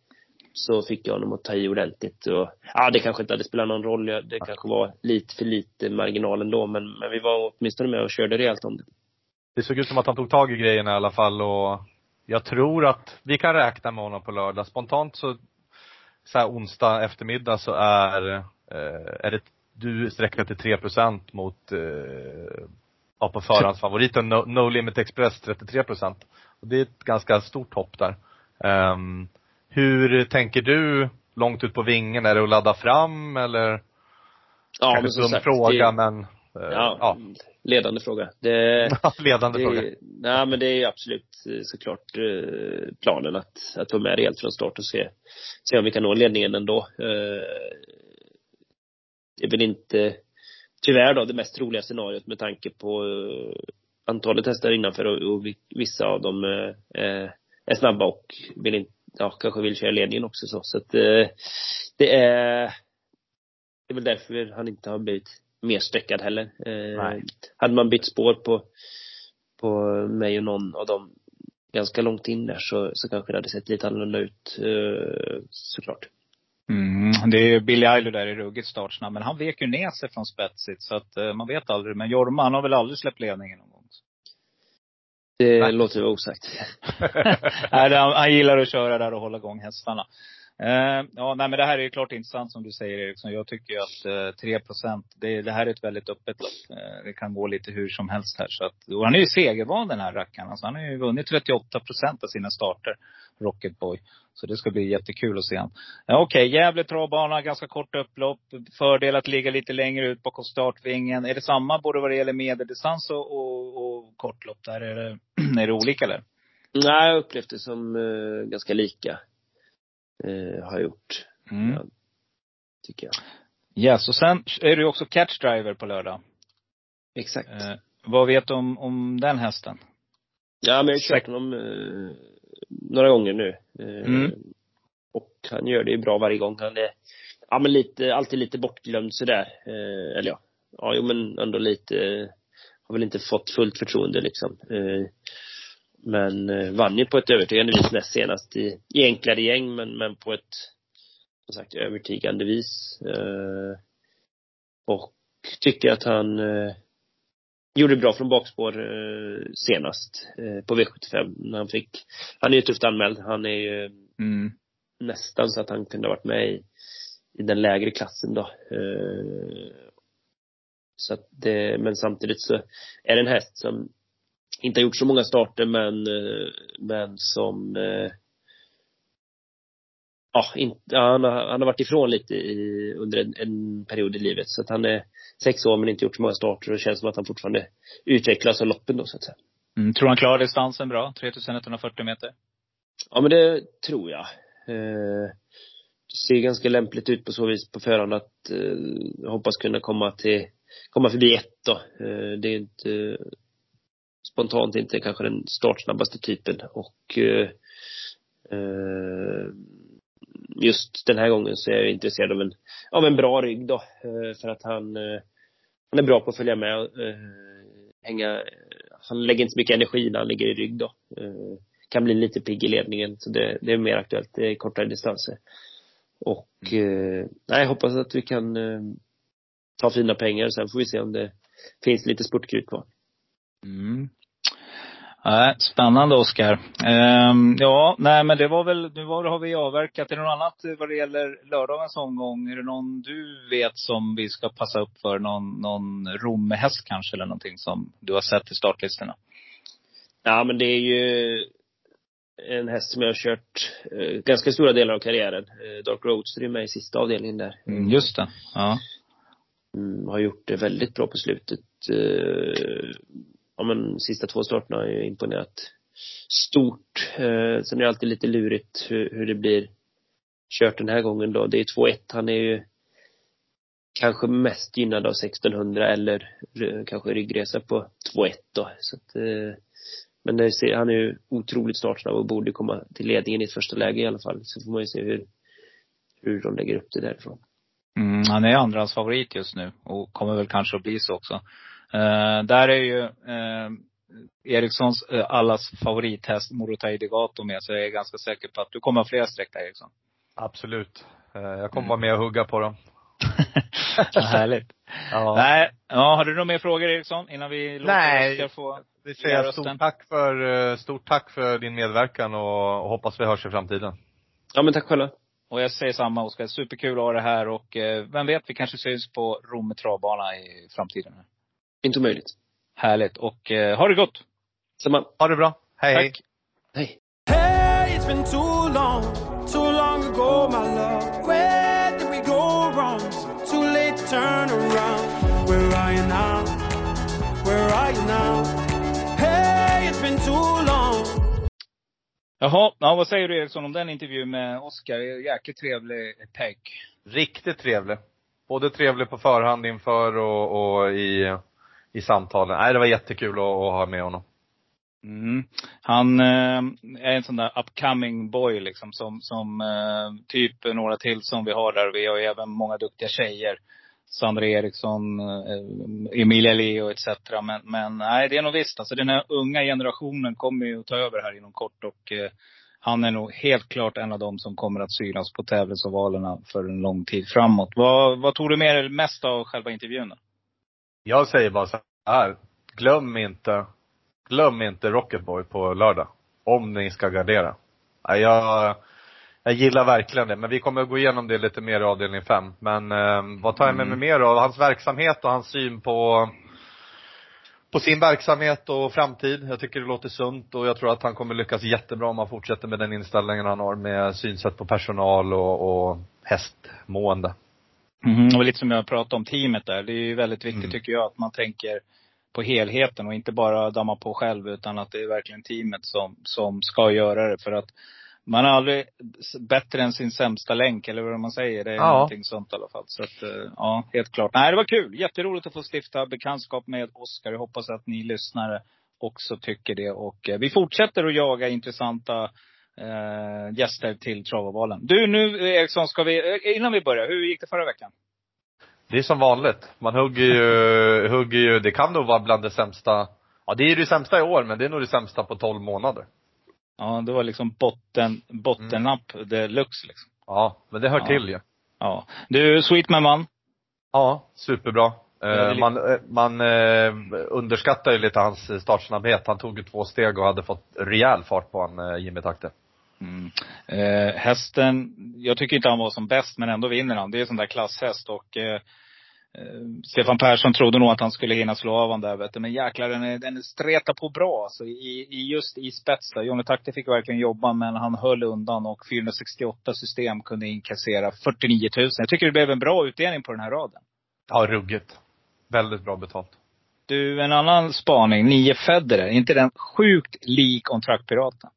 så fick jag honom att ta i ordentligt och ja, det kanske inte hade spelat någon roll. Det kanske var lite för lite marginal ändå men, men vi var åtminstone med och körde rejält om det. Det såg ut som att han tog tag i grejerna i alla fall och jag tror att vi kan räkna med honom på lördag. Spontant så, så här onsdag eftermiddag så är, eh, är det, du sträcker till 3% mot, eh, ja på förhandsfavoriten no, no Limit Express 33 Och det är ett ganska stort hopp där. Ehm, hur tänker du långt ut på vingen? Är det att ladda fram eller? Ja, men som sagt, fråga det, men, eh, ja, ja. Ledande fråga. Det, ledande fråga. det, nej, men det är absolut eh, såklart eh, planen att, att vara med rejält från start och se, se om vi kan nå ledningen ändå. Eh, det är väl inte, tyvärr då, det mest troliga scenariot med tanke på antalet hästar innanför och, och vi- vissa av dem är snabba och vill inte, ja, kanske vill köra ledningen också så. Så att det är, det är väl därför han inte har blivit mer sträckad heller. Eh, Nej. hade man bytt spår på, på mig och någon av dem ganska långt in där så, så kanske det hade sett lite annorlunda ut eh, såklart. Mm, det är Billy Eilish där i ruggigt startsnabb. Men han vek ju ner sig från spetsigt. Så att eh, man vet aldrig. Men Jorma, han har väl aldrig släppt ledningen någon gång. Det Nej. låter osagt. nej, han, han gillar att köra där och hålla igång hästarna. Eh, ja, nej men det här är ju klart intressant som du säger Eriksson. Jag tycker ju att eh, 3 det, det här är ett väldigt öppet lopp. Eh, det kan gå lite hur som helst här. Så att, och han är ju segervan den här rackaren. Alltså, han har ju vunnit 38 procent av sina starter, Rocket Boy. Så det ska bli jättekul att se han. Ja, Okej, Gävle travbana, ganska kort upplopp. Fördel att ligga lite längre ut bakom startvingen. Är det samma både vad det gäller medeldistans och, och, och kortlopp där? Är det, är det olika eller? Nej, jag upplevt det som eh, ganska lika. Eh, har gjort, Mm. Ja. tycker jag. Yes, och sen är ju också catch driver på lördag. Exakt. Eh, vad vet du om, om den hästen? Ja, men jag har kört honom eh, några gånger nu. Eh, Mm. Och han gör det ju bra varje gång. Han är, ja men lite, alltid lite bortglömd sådär. Eh, eller ja, ja jo men ändå lite, eh, har väl inte fått fullt förtroende liksom. Men eh, vann ju på ett övertygande vis näst senast i, i enklare gäng men, men på ett, som sagt, övertygande vis. Eh, och tycker att han eh, gjorde bra från bakspår senast på V75 när han fick, han är ju tufft anmäld. Han är ju Mm. nästan så att han kunde ha varit med i, i den lägre klassen då. Så att det, men samtidigt så är det en häst som inte har gjort så många starter men, eh, men som eh, ja, inte, han, har, han har varit ifrån lite i, under en, en period i livet. Så att han är sex år men inte gjort så många starter och det känns som att han fortfarande utvecklas av loppen då så att säga. Mm, tror han klarar distansen bra? 3140 meter? Ja men det tror jag. Eh, det ser ganska lämpligt ut på så vis på förhand att eh, hoppas kunna komma till, komma förbi ett då. Eh, det är inte spontant inte kanske den startsnabbaste typen och eh, eh, just den här gången så är jag intresserad av en, av en bra rygg då. Eh, för att han, eh, han är bra på att följa med eh, hänga, han lägger inte så mycket energi när han ligger i rygg då. Kan bli lite pigg i ledningen, så det, det är mer aktuellt. Det är kortare distanser. Och, mm. nej, jag hoppas att vi kan ta fina pengar. Sen får vi se om det finns lite spurtkrut kvar. Mm. Nej, spännande Oskar. Um, ja, nej men det var väl, nu var, har vi avverkat. Är det något annat vad det gäller lördagens omgång? Är det någon du vet som vi ska passa upp för? Någon, någon romhäst kanske eller någonting som du har sett i startlistorna? Ja men det är ju en häst som jag har kört eh, ganska stora delar av karriären. Eh, Dark Roadster är med i sista avdelningen där. Mm, just det. Ja. Mm, har gjort det väldigt bra på slutet. Eh, ja men sista två starterna har ju imponerat stort. Eh, sen är det alltid lite lurigt hur, hur det blir kört den här gången då. Det är 2-1. Han är ju kanske mest gynnad av 1600 eller kanske ryggresa på 2-1 då. Så att, eh, men det, han är ju otroligt startsnabb och borde komma till ledningen i ett första läge i alla fall. Så får man ju se hur, hur de lägger upp det därifrån. Mm, han är andrahandsfavorit favorit just nu och kommer väl kanske att bli så också. Uh, där är ju uh, Erikssons uh, allas favorithäst Morotai Degato med, så jag är ganska säker på att du kommer ha flera streck där Eriksson. Absolut. jag kommer mm. vara med och hugga på dem. Vad härligt. ja. Nej, ja, har du några mer frågor Eriksson innan vi låter Nej. Oskar få vi säger stort tack för, stort tack för din medverkan och, och hoppas vi hörs i framtiden. Ja men tack själva. Och jag säger samma Oskar, superkul att ha det här och vem vet, vi kanske syns på Rom travbana i framtiden. Inte omöjligt. Härligt. Och eh, ha det gott! Samma. Ha det bra. Hej, Tack. hej. Hey, it's been too long, too long ago my love. Where did we go wrong? Too late to turn around. Where are you now? Where are you now? Hey, it's been too long. Jaha, ja, vad säger du Eriksson om den intervjun med Oskar? Jäkligt trevlig peg. Riktigt trevlig. Både trevlig på förhand inför och, och i i samtalen. Nej, det var jättekul att, att ha med honom. Mm. Han eh, är en sån där upcoming boy liksom som, som eh, typ några till som vi har där. Vi har ju även många duktiga tjejer. Sandra Eriksson, eh, Emilia Leo etc. Men, men nej, det är nog visst. Alltså den här unga generationen kommer ju att ta över här inom kort och eh, han är nog helt klart en av dem som kommer att synas på tävlingsovalerna för en lång tid framåt. Vad, vad tog du med dig mest av själva intervjun? Då? Jag säger bara så här. Glöm inte, glöm inte Rocketboy på lördag. Om ni ska gardera. Jag, jag gillar verkligen det. Men vi kommer att gå igenom det lite mer i avdelning fem. Men eh, vad tar jag med mig mm. mer av? Hans verksamhet och hans syn på på sin verksamhet och framtid. Jag tycker det låter sunt och jag tror att han kommer lyckas jättebra om han fortsätter med den inställningen han har med synsätt på personal och, och hästmående. Mm, och lite som jag pratade om teamet där. Det är ju väldigt viktigt mm. tycker jag att man tänker på helheten och inte bara damma på själv utan att det är verkligen teamet som, som ska göra det. För att man är aldrig bättre än sin sämsta länk eller vad man säger. Det är ja. någonting sånt i alla fall. Så att, eh, ja, helt klart. Nej, det var kul. Jätteroligt att få stifta bekantskap med Oskar. Jag hoppas att ni lyssnare också tycker det. Och eh, vi fortsätter att jaga intressanta eh, gäster till Travavalen. Du, nu Eriksson, ska vi, eh, innan vi börjar, hur gick det förra veckan? Det är som vanligt. Man hugger ju, hugger ju, det kan nog vara bland det sämsta, ja det är det sämsta i år, men det är nog det sämsta på 12 månader. Ja, det var liksom botten, bottennapp mm. deluxe liksom. Ja, men det hör ja. till ju. Ja. Du, Sweetman man. Ja, superbra. Eh, man, eh, man eh, underskattar ju lite hans startsnabbhet. Han tog ju två steg och hade fått rejäl fart på han, eh, Jimmy Takte. Mm. Eh, hästen, jag tycker inte han var som bäst men ändå vinner han. Det är en sån där klasshäst och eh, Stefan Persson trodde nog att han skulle hinna slå av honom där vet du. Men jäklar, den, är, den stretar på bra alltså. I, i just i spets där. Johnny Takte fick verkligen jobba men han höll undan och 468 system kunde inkassera 49 000. Jag tycker det blev en bra utdelning på den här raden. Ja, ruggigt. Väldigt bra betalt. Du, en annan spaning. Nio Federer. Inte den sjukt lik On Track-piraten?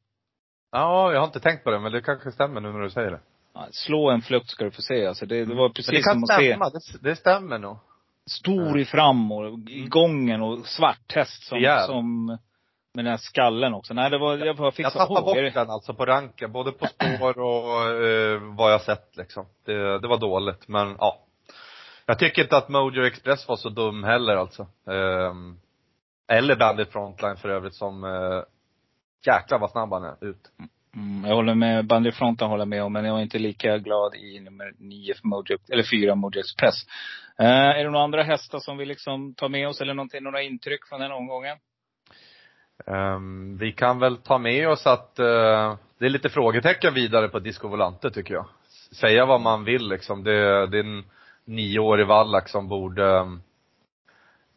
Ja, jag har inte tänkt på det, men det kanske stämmer nu när du säger det. Ja, slå en flukt ska du få se. Alltså det, det var precis Men det kan som att se stämma, det, det stämmer nog. stor i fram och i gången och svart häst som, Rejäl. som med den här skallen också. Nej, det var, jag bara fick Jag tappade bort det- den alltså på ranken, både på spår och eh, vad jag sett liksom. Det, det var dåligt, men ja. Jag tycker inte att Mojo Express var så dum heller alltså. Ehm, eller Bandit Frontline för övrigt som, eh, jäklar vad snabb han är ut. Mm, jag håller med, bandyfronten håller med om, men jag är inte lika glad i nummer nio för Mojo, eller fyra Mojo Express. Eh, är det några andra hästar som vi liksom tar med oss eller någonting, några intryck från den omgången? Ehm, vi kan väl ta med oss att eh, det är lite frågetecken vidare på Disco Volante tycker jag. Säga vad man vill liksom. Det, det är en nioårig vallack som borde, ehm,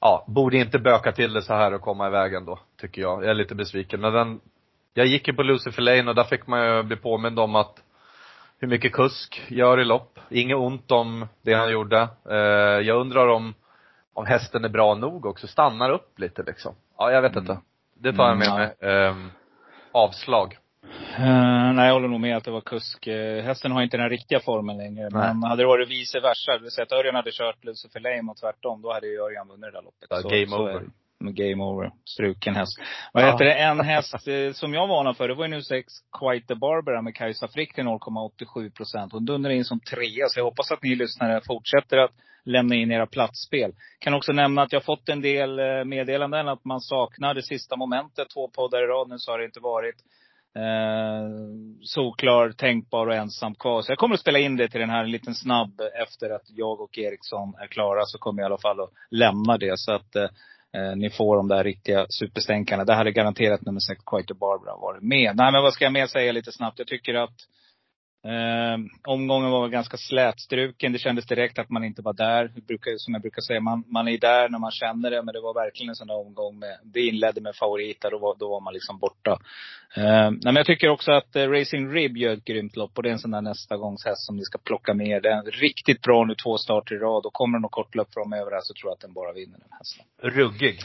ja, borde inte böka till det så här och komma iväg ändå, tycker jag. Jag är lite besviken. Men den, jag gick ju på Lucifer Lane och där fick man ju bli påmind om att hur mycket kusk gör i lopp. Inget ont om det han gjorde. Eh, jag undrar om, om hästen är bra nog också. Stannar upp lite liksom. Ja, jag vet Mm. inte. Det tar jag med Mm, mig. Ehm, avslag. Eh, nej, jag håller nog med att det var kusk. Uh, hästen har inte den riktiga formen längre. Nej. Men hade det varit vice versa, det vill säga att Örjan hade kört Lucifer Lame och tvärtom, då hade ju Örjan vunnit det där loppet. Ja, Så- game så over. Med Game over. Struken häst. Vad heter det? En häst eh, som jag varnade för, det var ju nu sex Quite the Barbara med Kajsa Frick till 0,87 procent. Hon dundrar in som trea, så jag hoppas att ni lyssnare fortsätter att lämna in era platsspel. Kan också nämna att jag fått en del eh, meddelanden att man saknar det sista momentet. Två poddar i rad nu så har det inte varit eh, solklar, tänkbar och ensam kvar. Så jag kommer att spela in det till den här en liten snabb efter att jag och Eriksson är klara. Så kommer jag i alla fall att lämna det. Så att eh, eh ni får de där riktiga superstänkarna. Det hade garanterat nummer sex, Quite Barbara, varit med. Nej men vad ska jag mer säga lite snabbt? Jag tycker att Eh, omgången var ganska slätstruken. Det kändes direkt att man inte var där. Brukar, som jag brukar säga, man, man är där när man känner det. Men det var verkligen en sån där omgång med, det inledde med favoriter. Då var, då var man liksom borta. Eh, men jag tycker också att eh, Racing Rib gör ett grymt lopp. Och det är en sån där nästa gångs häst som ni ska plocka med. Den är riktigt bra nu två starter i rad. Och kommer det något kort lopp framöver här så tror jag att den bara vinner den hästen. Ruggig.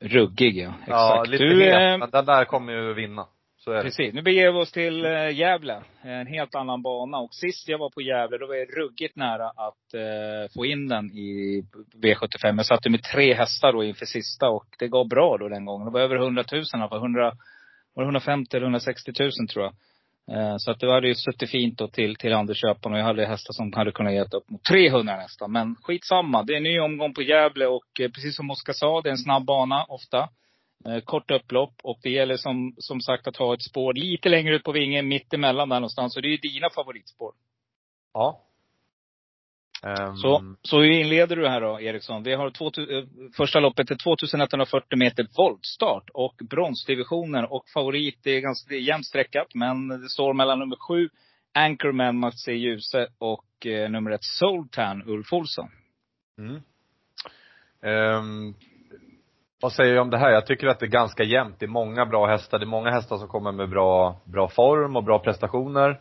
Ruggig ja, exakt. Ja, lite du, het. eh, Men den där kommer ju vinna. Så är det. Precis. Nu beger vi oss till eh, Gävle. En helt annan bana. Och sist jag var på Gävle, då var jag ruggigt nära att eh, få in den i V75. Jag satte med tre hästar då inför sista och det gav bra då den gången. Det var över 100 000 i alla fall. 100, var det 150 eller 160 000 tror jag. Eh, så att det hade ju suttit fint då till, till Andersköpen och jag hade hästar som hade kunnat ge upp mot 300 nästan. Men skitsamma. Det är en ny omgång på Gävle och eh, precis som Oskar sa, det är en snabb bana ofta. Eh, kort upplopp och det gäller som, som sagt att ha ett spår lite längre ut på vingen, mitt emellan där någonstans. Och det är ju dina favoritspår. Ja. Ehm, Så, så hur inleder du här då, Eriksson? Vi har 2000, eh, första loppet är 2140 meter voltstart och bronsdivisionen och favorit, det är ganska jämnt streckat, men det står mellan nummer sju, Anchorman Mats C. Djuse och eh, nummer ett, Soultan, Ulf Olsson. Mm. Ehm, vad säger jag om det här? Jag tycker att det är ganska jämnt. Det är många bra hästar. Det är många hästar som kommer med bra, bra form och bra prestationer.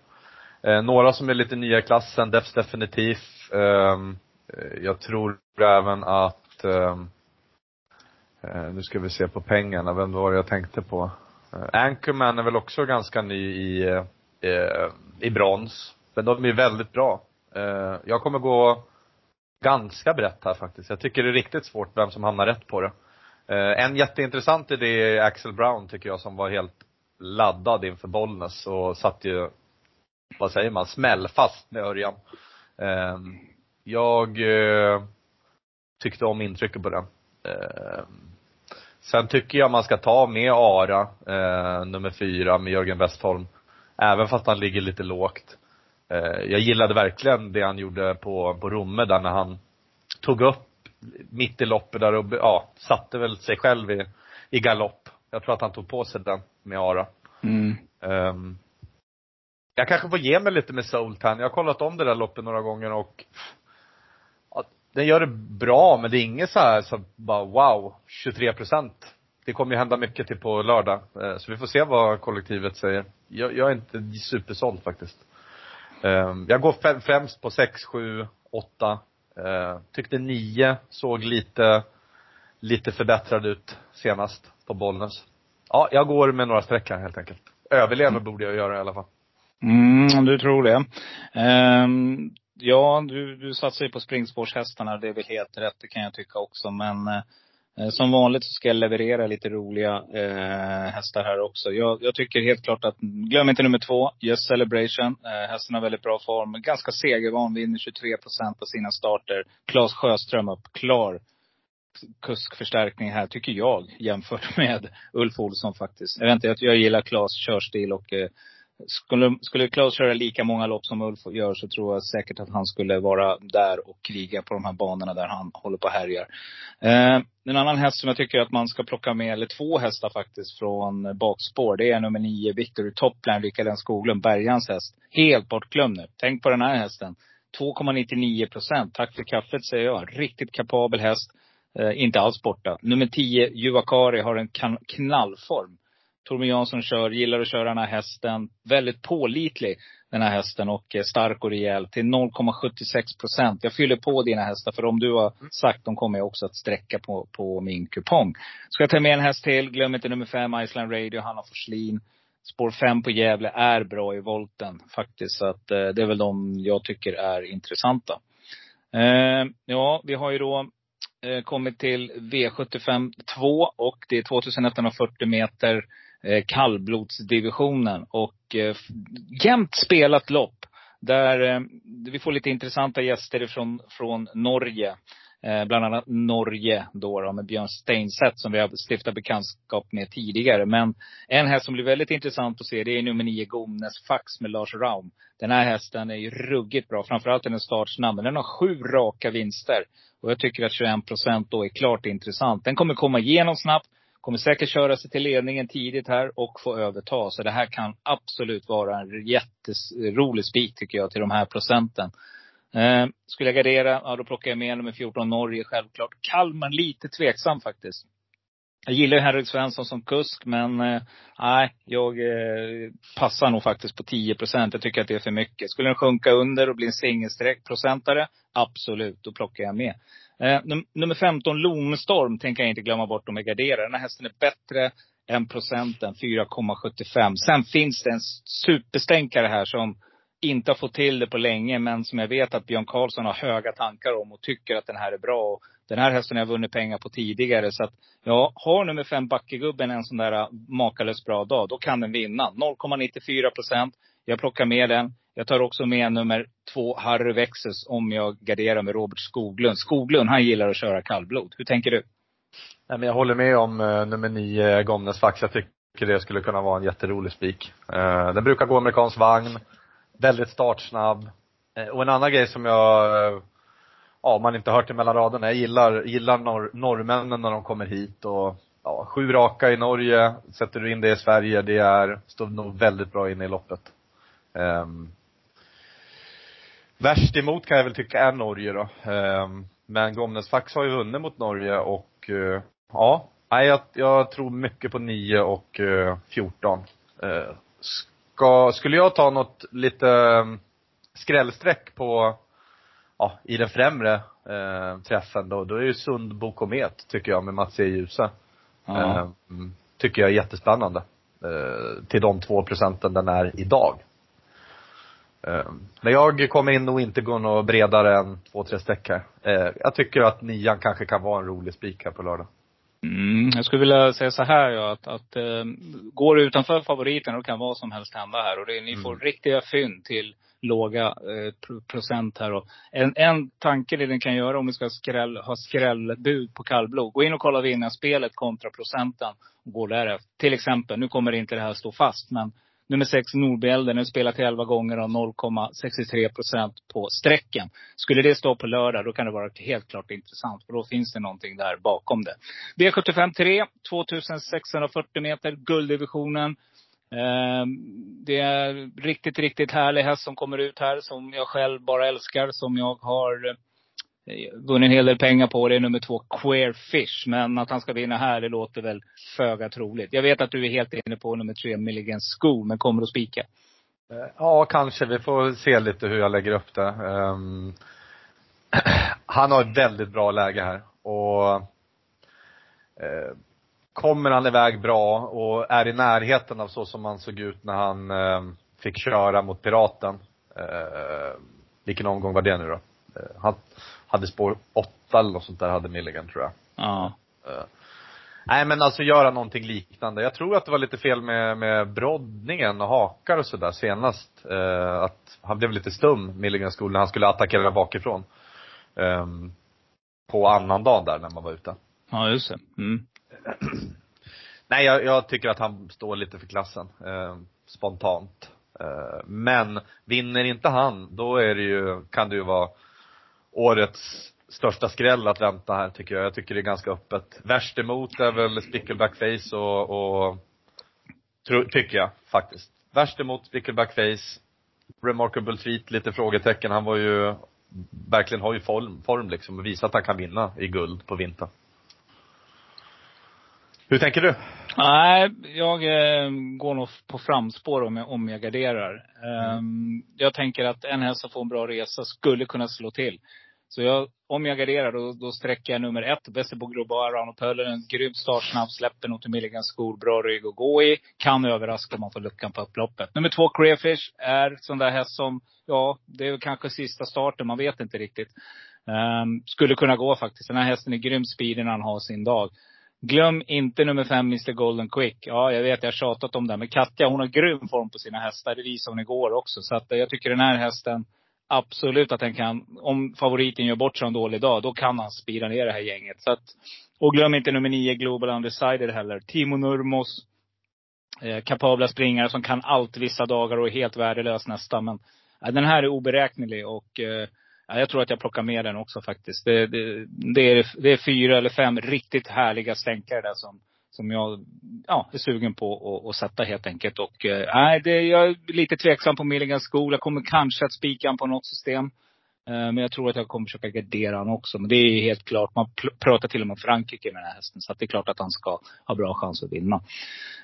Eh, några som är lite nya i klassen, Defs definitivt. Ehm, eh, jag tror även att, ehm, eh, nu ska vi se på pengarna, vem var det jag tänkte på? Eh, Anchorman är väl också ganska ny i, eh, eh, i brons. Men de är väldigt bra. Eh, jag kommer gå ganska brett här faktiskt. Jag tycker det är riktigt svårt vem som hamnar rätt på det. Eh, en jätteintressant idé är Axel Brown tycker jag som var helt laddad inför Bollnäs och satt ju, vad säger man, smällfast med Örjan. Eh, jag eh, tyckte om intrycket på den. Sen tycker jag man ska ta med Ara, nummer fyra med Jörgen Westholm. Även fast han ligger lite lågt. Jag gillade verkligen det han gjorde på, på Romme där när han tog upp mitt i loppet där och ja, satte väl sig själv i, i galopp. Jag tror att han tog på sig den med Ara. Mm. Ehm, jag kanske får ge mig lite med Soultan. Jag har kollat om det där loppet några gånger och ja, den gör det bra, men det är inget så här så bara wow, 23 procent. Det kommer ju hända mycket till på lördag. Eh, Så vi får se vad kollektivet säger. Jag, jag är inte supersåld faktiskt. Eh, Jag går främ- främst på 6, 7, 8. Eh, Tyckte 9 såg lite, lite förbättrad ut senast på Bollnäs. Ja, jag går med några streck här helt enkelt. Överlever borde jag göra i alla fall. Mm, du tror det. Ehm, ja, du, du satsar ju på springspårshästarna. Det är väl helt rätt, det kan jag tycka också. Men eh, Eh, som vanligt så ska jag leverera lite roliga eh, hästar här också. Jag, jag tycker helt klart att, glöm inte nummer två, Yes Celebration. Eh, hästen har väldigt bra form. Ganska segervan, vinner 23 procent av sina starter. Claes Sjöström upp, klar kuskförstärkning här, tycker jag, jämfört med Ulf Olsson faktiskt. Jag vet inte, jag, jag gillar Claes körstil och eh, skulle, skulle Klaus köra lika många lopp som Ulf gör så tror jag säkert att han skulle vara där och kriga på de här banorna där han håller på och härjar. Eh, en annan häst som jag tycker att man ska plocka med, eller två hästar faktiskt från bakspår. Det är nummer nio, Victory Topline, Rickard Skoglund, Bergans häst. Helt bortglömd nu. Tänk på den här hästen. 2,99 procent. Tack för kaffet säger jag. Riktigt kapabel häst. Eh, inte alls borta. Nummer 10, Juakari, har en kan- knallform. Torbjörn Jansson kör, gillar att köra den här hästen. Väldigt pålitlig den här hästen och stark och rejäl. Till 0,76 procent. Jag fyller på dina hästar för om du har sagt dem kommer jag också att sträcka på, på min kupong. Ska jag ta med en häst till, glöm inte nummer fem, Iceland Radio, Hanna Forslin. Spår fem på Gävle är bra i volten faktiskt. Så att eh, det är väl de jag tycker är intressanta. Eh, ja, vi har ju då eh, kommit till V75 2 och det är 2140 meter Eh, kallblodsdivisionen. Och eh, jämnt spelat lopp. Där eh, vi får lite intressanta gäster från, från Norge. Bland annat Norge då, då med Björn Steinseth som vi har stiftat bekantskap med tidigare. Men en häst som blir väldigt intressant att se det är nummer nio Gomnes Fax med Lars Raum. Den här hästen är ju ruggigt bra. Framförallt är den startsnabb. Men den har sju raka vinster. Och jag tycker att 21 procent då är klart intressant. Den kommer komma igenom snabbt. Kommer säkert köra sig till ledningen tidigt här och få överta. Så det här kan absolut vara en jätterolig spik tycker jag till de här procenten. Eh, skulle jag gardera, ja då plockar jag med nummer 14 Norge självklart. Kalmar lite tveksam faktiskt. Jag gillar ju Henrik Svensson som kusk, men eh, nej, jag eh, passar nog faktiskt på 10 procent. Jag tycker att det är för mycket. Skulle den sjunka under och bli en singelsträck-procentare, absolut, då plockar jag med. Eh, num- nummer 15, Lomstorm, tänker jag inte glömma bort om jag garderar. Den här hästen är bättre än procenten, 4,75. Sen finns det en superstänkare här som inte har fått till det på länge, men som jag vet att Björn Karlsson har höga tankar om och tycker att den här är bra. Och den här hästen har jag vunnit pengar på tidigare. Så att, ja, har nummer fem Backegubben en sån där äh, makalöst bra dag, då kan den vinna. 0,94 procent. Jag plockar med den. Jag tar också med nummer två, Harry Vexus, om jag garderar med Robert Skoglund. Skoglund, han gillar att köra kallblod. Hur tänker du? Nej, men jag håller med om uh, nummer nio, Gomnes Fax. Jag tycker det skulle kunna vara en jätterolig spik. Uh, den brukar gå amerikansk vagn. Väldigt startsnabb. Uh, och en annan grej som jag, ja, om man inte hört det mellan raderna, jag gillar, gillar norr, norrmännen när de kommer hit och ja, sju raka i Norge. Sätter du in det i Sverige, det är, står nog väldigt bra inne i loppet. Um, värst emot kan jag väl tycka är Norge då. Um, men Gomnes Fax har ju vunnit mot Norge och uh, ja, jag, jag tror mycket på 9 och uh, 14. Uh, ska, skulle jag ta något lite um, skrällsträck på, ja, i den främre uh, träffen då, då är ju Sundbo Komet, tycker jag, med Mats E. Djuse. Ja. Um, tycker jag är jättespännande. Uh, till de två procenten den är idag. Um, men jag kommer in och inte gå något bredare än två, tre streck här. Uh, jag tycker att nian kanske kan vara en rolig spik här på lördag. Mm, jag skulle vilja säga så här ja, att, att eh, går du utanför favoriten, då kan vad som helst hända här. Och det, ni får riktiga fynd till låga eh, pro- procent här. Och en, en tanke det ni kan göra om ni ska skräll, ha skrällbud på kallblod. Gå in och kolla vinnarspelet kontra procenten. Och gå därefter. Till exempel, nu kommer inte det här stå fast, men nummer sex Den nu spelat 11 gånger och 0,63 procent på strecken. Skulle det stå på lördag, då kan det vara helt klart intressant. För då finns det någonting där bakom det. V75 3, 2640 meter, gulddivisionen. Ehm, det är riktigt, riktigt härlig häst som kommer ut här. Som jag själv bara älskar. Som jag har eh, vunnit en hel del pengar på det, är nummer två Queer Fish. Men att han ska vinna här, det låter väl föga troligt. Jag vet att du är helt inne på nummer tre Milligan School, men kommer du spika? Eh, ja, kanske. Vi får se lite hur jag lägger upp det. Um, han har ett väldigt bra läge här och uh, kommer han iväg bra och är i närheten av så som han såg ut när han uh, fick köra mot Piraten. Uh, vilken omgång var det nu då? Han hade spår åtta eller något sånt där hade Milligan tror jag. Ja. Eh, Nej men alltså göra någonting liknande. Jag tror att det var lite fel med, med broddningen och hakar och sådär senast. Eh, att han blev lite stum, Milligan School, när han skulle attackera bakifrån. Ehm, på annan dag där när man var ute. Ja, just det. Mm. Nej jag, jag tycker att han står lite för klassen, eh, spontant. Eh, men vinner inte han, då är det ju, kan det ju vara årets största skräll att vänta här tycker jag. Jag tycker det är ganska öppet. Värst emot är väl Spickleback Face och, och tro, tycker jag faktiskt. Värst emot Spickleback Face. Remarkable treat, lite frågetecken. Han var ju, verkligen har ju form, form liksom och visat att han kan vinna i guld på vintern. Hur tänker du? Nej, jag eh, går nog på framspår om jag, om jag garderar. Ehm, jag tänker att en häst som får en bra resa skulle kunna slå till. Så jag, om jag garderar, då, då sträcker jag nummer ett, Bessebo Global, Rano Pöller. En grym start, snabb, släpper nog till Milligan skor, bra rygg att gå i. Kan överraska om man får luckan på upploppet. Nummer två, Clearfish, är sån där häst som, ja, det är kanske sista starten, man vet inte riktigt. Ehm, skulle kunna gå faktiskt. Den här hästen är grym när han har sin dag. Glöm inte nummer fem, Mr Golden Quick. Ja, jag vet, jag har tjatat om det. Men Katja, hon har grym form på sina hästar. Det visade hon igår också. Så att eh, jag tycker den här hästen, absolut att den kan, om favoriten gör bort sig en dålig dag, då kan han spira ner det här gänget. Så att, och glöm inte nummer nio, Global Undecided heller. Timo Nurmos, eh, kapabla springare som kan allt vissa dagar och är helt värdelös nästa. Men eh, den här är oberäknelig och eh, ja, jag tror att jag plockar med den också faktiskt. Det, det, det, är, det är fyra eller fem riktigt härliga stänkare där som, som jag ja, är sugen på att, att sätta helt enkelt. Och eh, det, jag är lite tveksam på Milligan School. Jag kommer kanske att spika han på något system. Eh, Men jag tror att jag kommer försöka gardera honom också. Men det är helt klart. Man pratar till och med om Frankrike med den här hästen. Så att det är klart att han ska ha bra chans att vinna.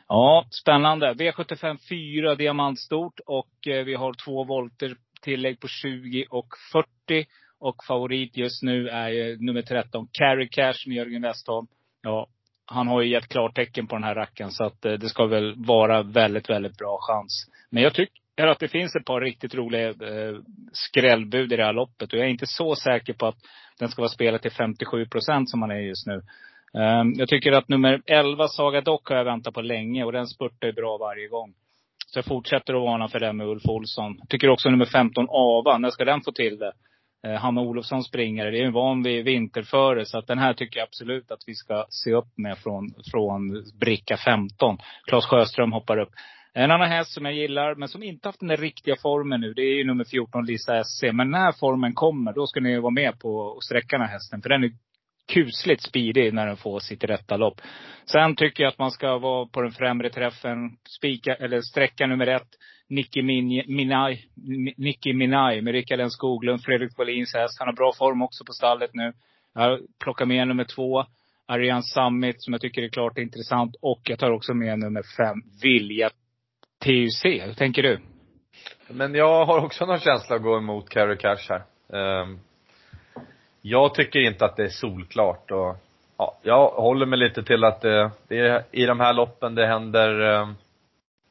Ja, spännande. V75 4 diamantstort. Och eh, vi har två volter tillägg på 20 och 40. Och favorit just nu är ju nummer 13, Carry Cash med Jörgen Westholm. Ja, han har ju gett klartecken på den här racken. Så att eh, det ska väl vara väldigt, väldigt bra chans. Men jag tycker att det finns ett par riktigt roliga eh, skrällbud i det här loppet. Och jag är inte så säker på att den ska vara spelad till 57 procent som han är just nu. Um, jag tycker att nummer 11, Saga Dock, har jag väntat på länge. Och den spurtar ju bra varje gång. Så jag fortsätter att varna för det med Ulf Olsson. Tycker också nummer 15, Ava. När ska den få till det? Eh, Hanna Olofsson springare. Det är en van vid vinterföre. Så att den här tycker jag absolut att vi ska se upp med från, från bricka 15. Claes Sjöström hoppar upp. En annan häst som jag gillar, men som inte haft den där riktiga formen nu, det är ju nummer 14, Lisa SC. Men när formen kommer, då ska ni vara med på att sträcka den här hästen. För den är kusligt speedig när den får sitt rätta lopp. Sen tycker jag att man ska vara på den främre träffen. Spika, eller sträcka nummer ett. Nicky Min- Minaj, Nicky Minaj med Rickard N Skoglund, Fredrik Wallins häst. Han har bra form också på stallet nu. Jag plockar med nummer två. Ariane Summit som jag tycker är klart intressant. Och jag tar också med nummer fem, Vilja TUC. Hur tänker du? Men jag har också någon känsla att gå emot Carrie Cash här. Ehm, jag tycker inte att det är solklart och ja, jag håller mig lite till att det, det är i de här loppen det händer,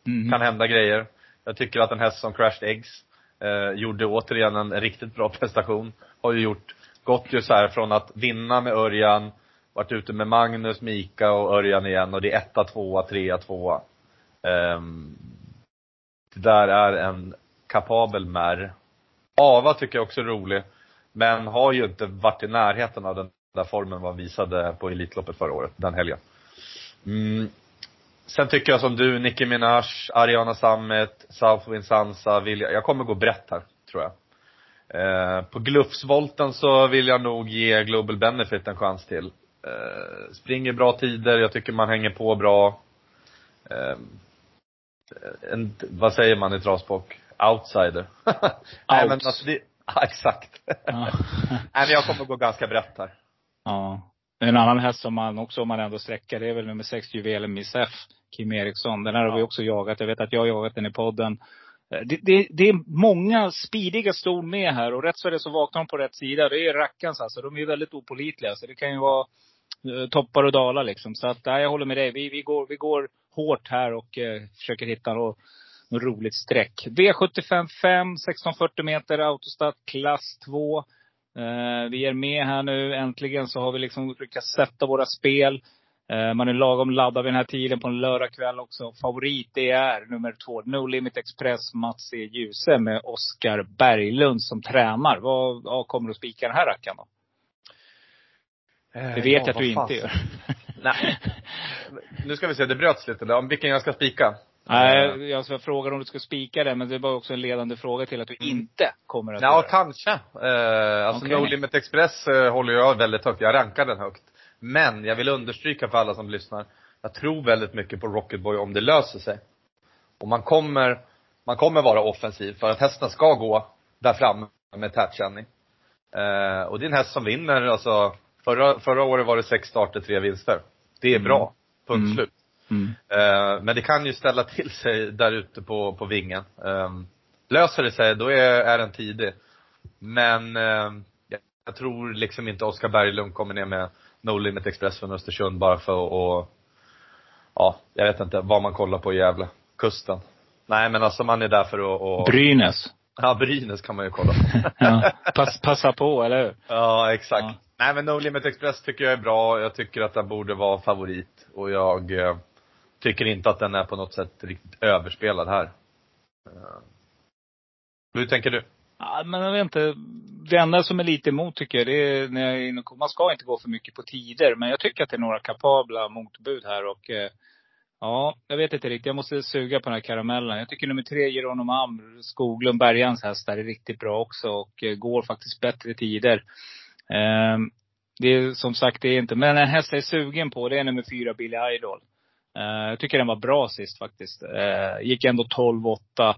Mm. kan hända grejer. Jag tycker att en häst som Crashed Eggs eh, gjorde återigen en riktigt bra prestation. Har ju gjort, gått ju så här från att vinna med Örjan, varit ute med Magnus, Mika och Örjan igen och det är etta, tvåa, trea, tvåa. Ehm, det där är en kapabel märr. Ava tycker jag också är rolig. Men har ju inte varit i närheten av den där formen man visade på Elitloppet förra året, den helgen. Mm. Sen tycker jag som du, Nicki Minaj, Ariana Sammet, Southwind Sansa, vill jag, kommer gå brett här, tror jag. Eh, på Glufsvolten så vill jag nog ge Global Benefit en chans till. Eh, springer bra tider, jag tycker man hänger på bra. Eh, en, vad säger man i travspråk? Outsider. Nej men alltså det, Ja, exakt. Ja. Nej, men jag kommer gå ganska brett här. ja. En annan häst som man också, om man ändå sträcker, det är väl nummer sex, Juvelen Miss F, Kim Eriksson. Den här har vi Ja. också jagat. Jag vet att jag har jagat den i podden. Eh, Det, det, det är många speediga ston med här och rätt så är det så vaknar de på rätt sida. Det är rackarns alltså. De är ju väldigt opolitliga. Så det kan ju vara eh, toppar och dalar liksom. Så att, nej, jag håller med dig. Vi, vi, går, vi går hårt här och eh, försöker hitta något, något roligt streck. V75 5, 1640 meter, autostart klass 2. Eh, vi är med här nu. Äntligen så har vi liksom lyckats sätta våra spel. Eh, man är lagom laddad vid den här tiden på en lördagkväll också. Favorit det är nummer två, No Limit Express, Mats E. Djuse med Oskar Berglund som tränar. Vad ja, kommer du att spika den här rackaren då? Det vet jag att du inte gör. Nej. Nu ska vi se, det bröts lite där. Vilken jag ska spika. Nej, jag ska fråga om du ska spika den, men det var också en ledande fråga till att du inte kommer att Ja, göra. kanske. Eh, alltså Okej. No Limit Express eh, håller jag väldigt högt. Jag rankar den högt. Men jag vill understryka för alla som lyssnar. Jag tror väldigt mycket på Rocketboy om det löser sig. Och man kommer, man kommer vara offensiv för att hästen ska gå där framme med tätkänning. Eh, och det är en häst som vinner, alltså förra, förra året var det sex starter, tre vinster. Det är bra. Punkt Mm. slut. Mm. Eh, men det kan ju ställa till sig där ute på, på vingen. Eh, löser det sig, då är, är den tidig. Men eh, jag, jag tror liksom inte Oskar Berglund kommer ner med No Limit Express från Östersund bara för att, och, ja, jag vet inte vad man kollar på i Gävle. Kusten. Nej men alltså man är där för att, och, Brynäs. ja Brynäs kan man ju kolla på. Ja. Pass, passa på, eller hur? Ja, exakt. Ja. Nej men No Limit Express tycker jag är bra. Jag tycker att den borde vara favorit. Och jag eh, tycker inte att den är på något sätt riktigt överspelad här. Eh, hur tänker du? Ja, men jag vet inte. Det enda som är lite emot tycker jag, det är när jag är inne och- Man ska inte gå för mycket på tider. Men jag tycker att det är några kapabla motbud här och eh, Ja, jag vet inte riktigt. Jag måste suga på den här karamellen. Jag tycker nummer tre, Geronimo Amr, Skoglund, Bergans hästar är riktigt bra också och eh, går faktiskt bättre tider. Det är som sagt, det är inte, men en häst jag är sugen på, det är nummer fyra, Billy Idol. Eh, jag tycker den var bra sist faktiskt. Eh, gick ändå 12-8.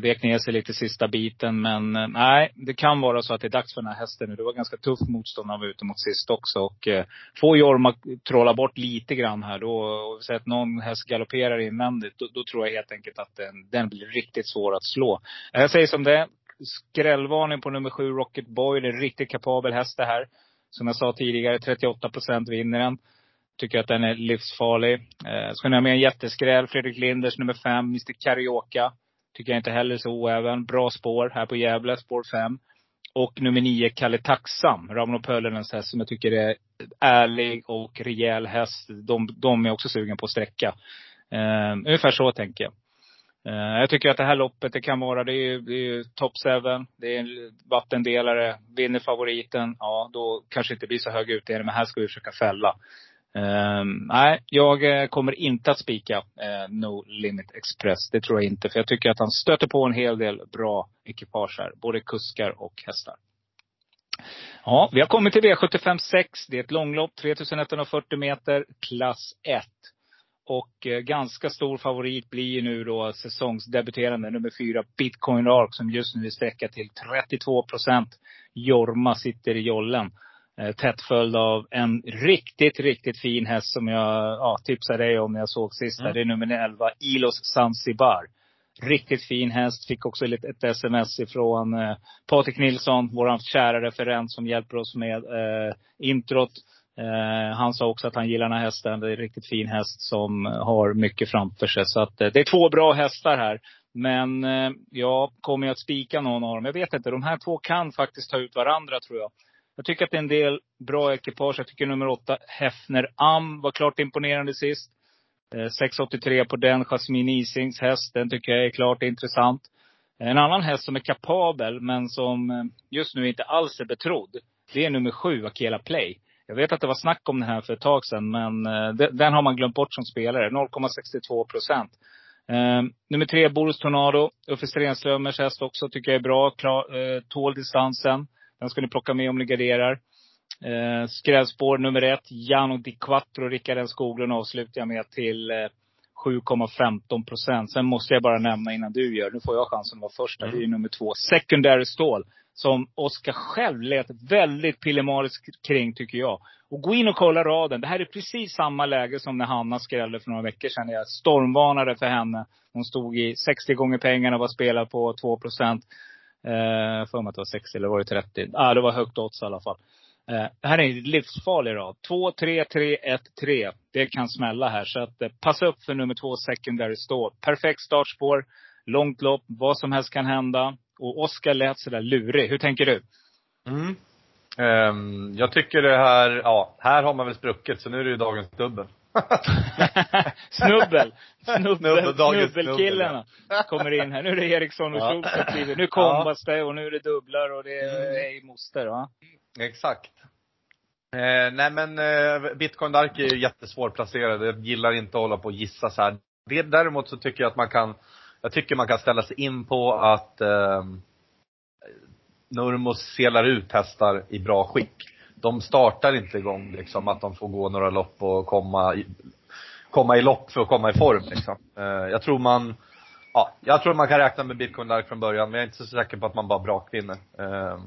Vek ner sig lite sista biten. Men eh, nej, det kan vara så att det är dags för den här hästen nu. Det var ganska tufft motstånd han var ute mot sist också. Och eh, får Jorma trolla bort lite grann här då, och så att någon häst galopperar invändigt, då, då tror jag helt enkelt att den, den blir riktigt svår att slå. Jag säger som det är. Skrällvarning på nummer sju, Rocket Boy. Det är en riktigt kapabel häst det här. Som jag sa tidigare, 38 procent vinner den. Tycker att den är livsfarlig. Eh, ska ni ha med en jätteskräll, Fredrik Linders nummer fem, Mr Carioca. Tycker jag inte heller är så oäven. Bra spår här på Gävle, spår fem. Och nummer nio, Kalle Tacksam, Rauno Pölönens häst som jag tycker är ärlig och rejäl häst. De, de är också sugen på att sträcka. Eh, ungefär så tänker jag. Eh, jag tycker att det här loppet, det kan vara, det är ju, det är ju top 7. Det är en vattendelare. Vinner favoriten, ja då kanske det inte blir så hög utdelning. Men här ska vi försöka fälla. Um, nej, jag eh, kommer inte att spika uh, No Limit Express. Det tror jag inte. För jag tycker att han stöter på en hel del bra ekipage här. Både kuskar och hästar. Ja, vi har kommit till V75 6. Det är ett långlopp, 3140 meter, klass 1. Och eh, ganska stor favorit blir ju nu då säsongsdebuterande nummer fyra, Bitcoin Ark, som just nu är sträcka till 32 procent. Jorma sitter i jollen. Eh, tätt följd av en riktigt, riktigt fin häst som jag ja, tipsade dig om när jag såg sist. Mm. Det är nummer 11, Ilos Zanzibar. Riktigt fin häst. Fick också lite, ett sms ifrån eh, Patrik Nilsson, vår kära referent som hjälper oss med eh, introt. Eh, han sa också att han gillar den här hästen. Det är en riktigt fin häst som har mycket framför sig. Så att, eh, det är två bra hästar här. Men eh, jag kommer jag att spika någon av dem? Jag vet inte. De här två kan faktiskt ta ut varandra tror jag. Jag tycker att det är en del bra ekipage. Jag tycker nummer åtta, Hefner Am, var klart imponerande sist. Eh, 6,83 på den. Jasmine Isings häst. Den tycker jag är klart intressant. En annan häst som är kapabel, men som eh, just nu inte alls är betrodd. Det är nummer sju, Akela Play. Jag vet att det var snack om den här för ett tag sedan, men eh, den, har man glömt bort som spelare. 0,62 procent. Nummer tre, Boris Tornado. Uffe Stenströmers häst också tycker jag är bra. Klar, tål distansen. Den ska ni plocka med om ni garderar. Eh, skrävspår nummer ett, Jano Di Quattro, Rickard Skoglund avslutar jag med till eh, 7,15 procent. Sen måste jag bara nämna innan du gör, nu får jag chansen att vara först. Det är ju nummer två, Secondary Stål. Som Oskar själv lät väldigt pillemariskt kring, tycker jag. Och gå in och kolla raden. Det här är precis samma läge som när Hanna skrällde för några veckor sedan. Jag stormvarnade för henne. Hon stod i 60 gånger pengarna och var spelad på 2 procent. Eh, för mig att det var 60 eller var det 30? Ah, det var högt odds i alla fall. Eh, det här är en livsfarlig rad. 2, 3, 3, 1, 3. Det kan smälla här. Så att, eh, passa upp för nummer två, Secondary Stål. Perfekt startspår. Långt lopp. Vad som helst kan hända. Och Oskar lät sådär lurig. Hur tänker du? Mm. Um, jag tycker det här, ja, här har man väl spruckit så nu är det ju dagens dubbel. Snubbel. Snubbel. Snubbelkillarna kommer in här. Nu är det Eriksson och Ja. Schultz kliver. Nu kombas det och nu är det dubblar och det är ej moster va? Exakt. Eh, nej men eh, Bitcoin Dark är ju jättesvårplacerad. Jag gillar inte att hålla på och gissa så här. Det, däremot så tycker jag att man kan, jag tycker man kan ställa sig in på att eh, Nurmos selar ut hästar i bra skick. De startar inte igång liksom att de får gå några lopp och komma i, komma i lopp för att komma i form liksom. Eh, jag tror man, ja, jag tror man kan räkna med Bitcoin Dark från början, men jag är inte så säker på att man bara brakvinner. Eh,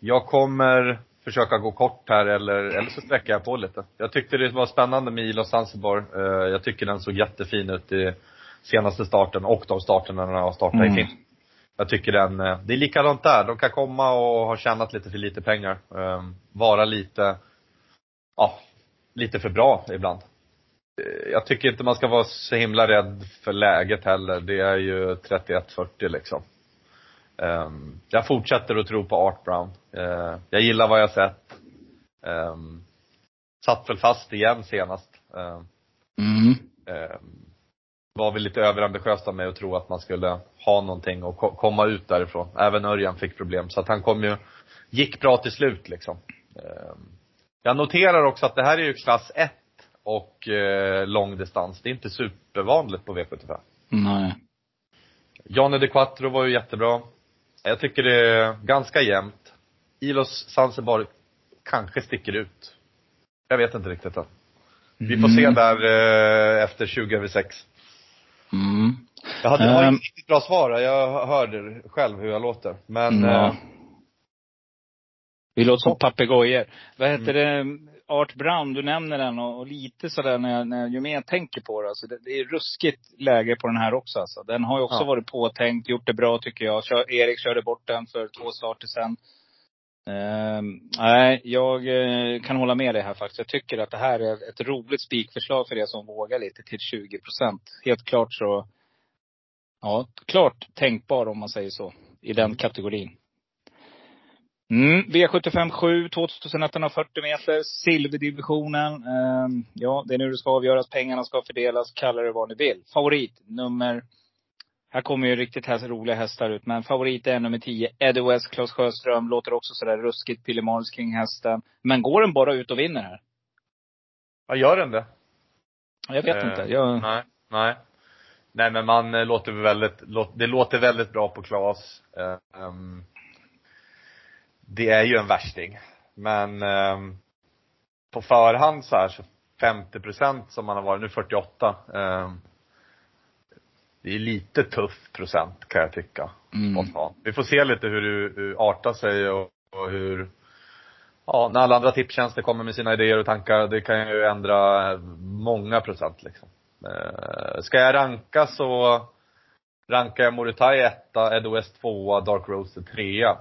jag kommer försöka gå kort här eller, eller så sträcker jag på lite. Jag tyckte det var spännande med Ilos Zanzibar. Eh, Jag tycker den såg jättefin ut i senaste starten och de starterna när den har startat Mm. i Finland. Jag tycker den, eh, det är likadant där. De kan komma och ha tjänat lite för lite pengar. Eh, Vara lite, ja, lite för bra ibland. Eh, Jag tycker inte man ska vara så himla rädd för läget heller. Det är ju 31-40 liksom. Ehm, jag fortsätter att tro på Art Brown. Eh, jag gillar vad jag sett. Um, satt väl fast igen senast. Mm. Var väl lite överambitiös av mig att tro att man skulle ha någonting och ko- komma ut därifrån. Även Örjan fick problem. Så att han kom ju, gick bra till slut liksom. Ehm, jag noterar också att det här är ju klass 1 och eh, långdistans. Det är inte supervanligt på V75. Nej. Janne de Quattro var ju jättebra. Jag tycker det är ganska jämnt. Ilos Zanzibar kanske sticker ut. Jag vet inte riktigt än. Vi får se där eh, efter 20 över 6. Mm. Jag hade, inget riktigt bra svar. Jag hörde själv hur jag låter. Men, Ja. eh, Vi låter som papegojor. Vad heter det? Art Brown, du nämner den och, och lite sådär när jag, när jag, ju mer jag tänker på det. Alltså det, det är ruskigt läge på den här också alltså. Den har ju också Ja. varit påtänkt, gjort det bra tycker jag. Kör, Erik körde bort den för två starter sen. Ehm, nej, jag eh, kan hålla med dig här faktiskt. Jag tycker att det här är ett roligt spikförslag för er som vågar lite till 20 procent. Helt klart så, ja, klart tänkbar om man säger så. I den kategorin. Mm, V75 7, 2140 meter, silverdivisionen. Ehm, ja, det är nu det ska avgöras. Pengarna ska fördelas. Kalla det vad ni vill. Favorit, nummer... Här kommer ju riktigt här roliga hästar ut. Men favorit är nummer 10, Eddie West, Claes Sjöström. Låter också sådär ruskigt pillemariskt kring hästen. Men går den bara ut och vinner här? ja, gör den det? Jag vet Eh, inte. Jag, Nej, nej. Nej men man eh, låter väldigt, det låter väldigt bra på Klas. Eh, ehm, det är ju en värsting. Men ehm, på förhand så här så 50 procent som man har varit, nu 48. Det är lite tuff procent kan jag tycka. Mm. Vi får se lite hur det artar sig och, och hur Ja, när alla andra tipstjänster kommer med sina idéer och tankar, det kan ju ändra många procent liksom. Eh, Ska jag ranka så rankar jag Moritai etta, Ed West tvåa, Dark Roaster trea.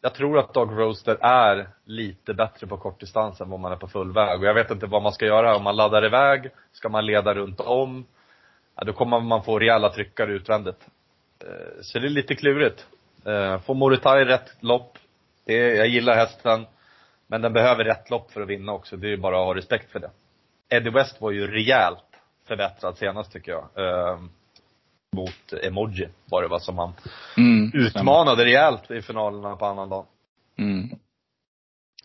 Jag tror att Dark Roaster är lite bättre på kortdistans än vad man är på full väg. Och jag vet inte vad man ska göra. Om man laddar iväg, ska man leda runt om? Ja, då kommer man få rejäla tryckare utvändigt. Eh, Så det är lite klurigt. Eh, Får Moritai rätt lopp, det, jag gillar hästen. Men den behöver rätt lopp för att vinna också. Det är ju bara att ha respekt för det. Eddie West var ju rejält förbättrad senast tycker jag. Eh, mot Emoji var det va som han mm, utmanade rejält i finalerna på annandagen. Mm.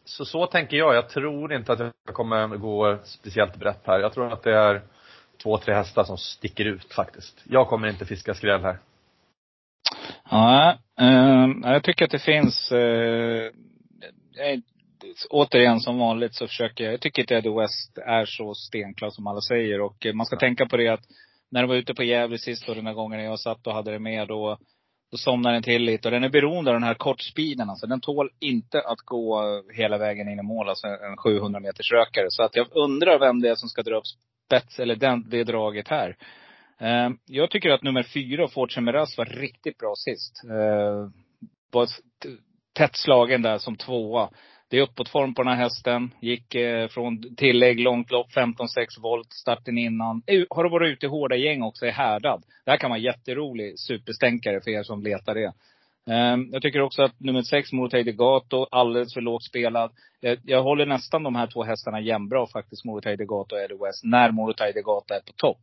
Så så tänker jag. Jag tror inte att jag kommer gå speciellt brett här. Jag tror att det är två, tre hästar som sticker ut faktiskt. Jag kommer inte fiska skräll här. Ja, ehm, jag tycker att det finns, eh, jag, återigen som vanligt så försöker jag, jag tycker inte Eddie West är så stenklar som alla säger. Och eh, man ska tänka på det att när den var ute på Gävle sist och den här gången jag satt och hade det med då, då somnar den till lite. Och den är beroende av den här kortspeeden alltså. Den tål inte att gå hela vägen in i mål, alltså en 700 meters rökare. Så att jag undrar vem det är som ska dra upp spets, eller den, det draget här. Eh, jag tycker att nummer fyra, Fortune Miraz, var riktigt bra sist. Eh, var tätt slagen där som tvåa. Det är uppåtform på den här hästen. Gick eh, från tillägg, långt lopp, 15-6 volt, starten innan. Har varit ute i hårda gäng också, är härdad. Det här kan vara en jätterolig superstänkare för er som letar det. Um, jag tycker också att nummer sex, Morotai Gato, alldeles för lågt spelad. Jag, jag, håller nästan de här två hästarna jämnbra faktiskt, Morotai Gato och Eddie West, när Morotai Gato är på topp.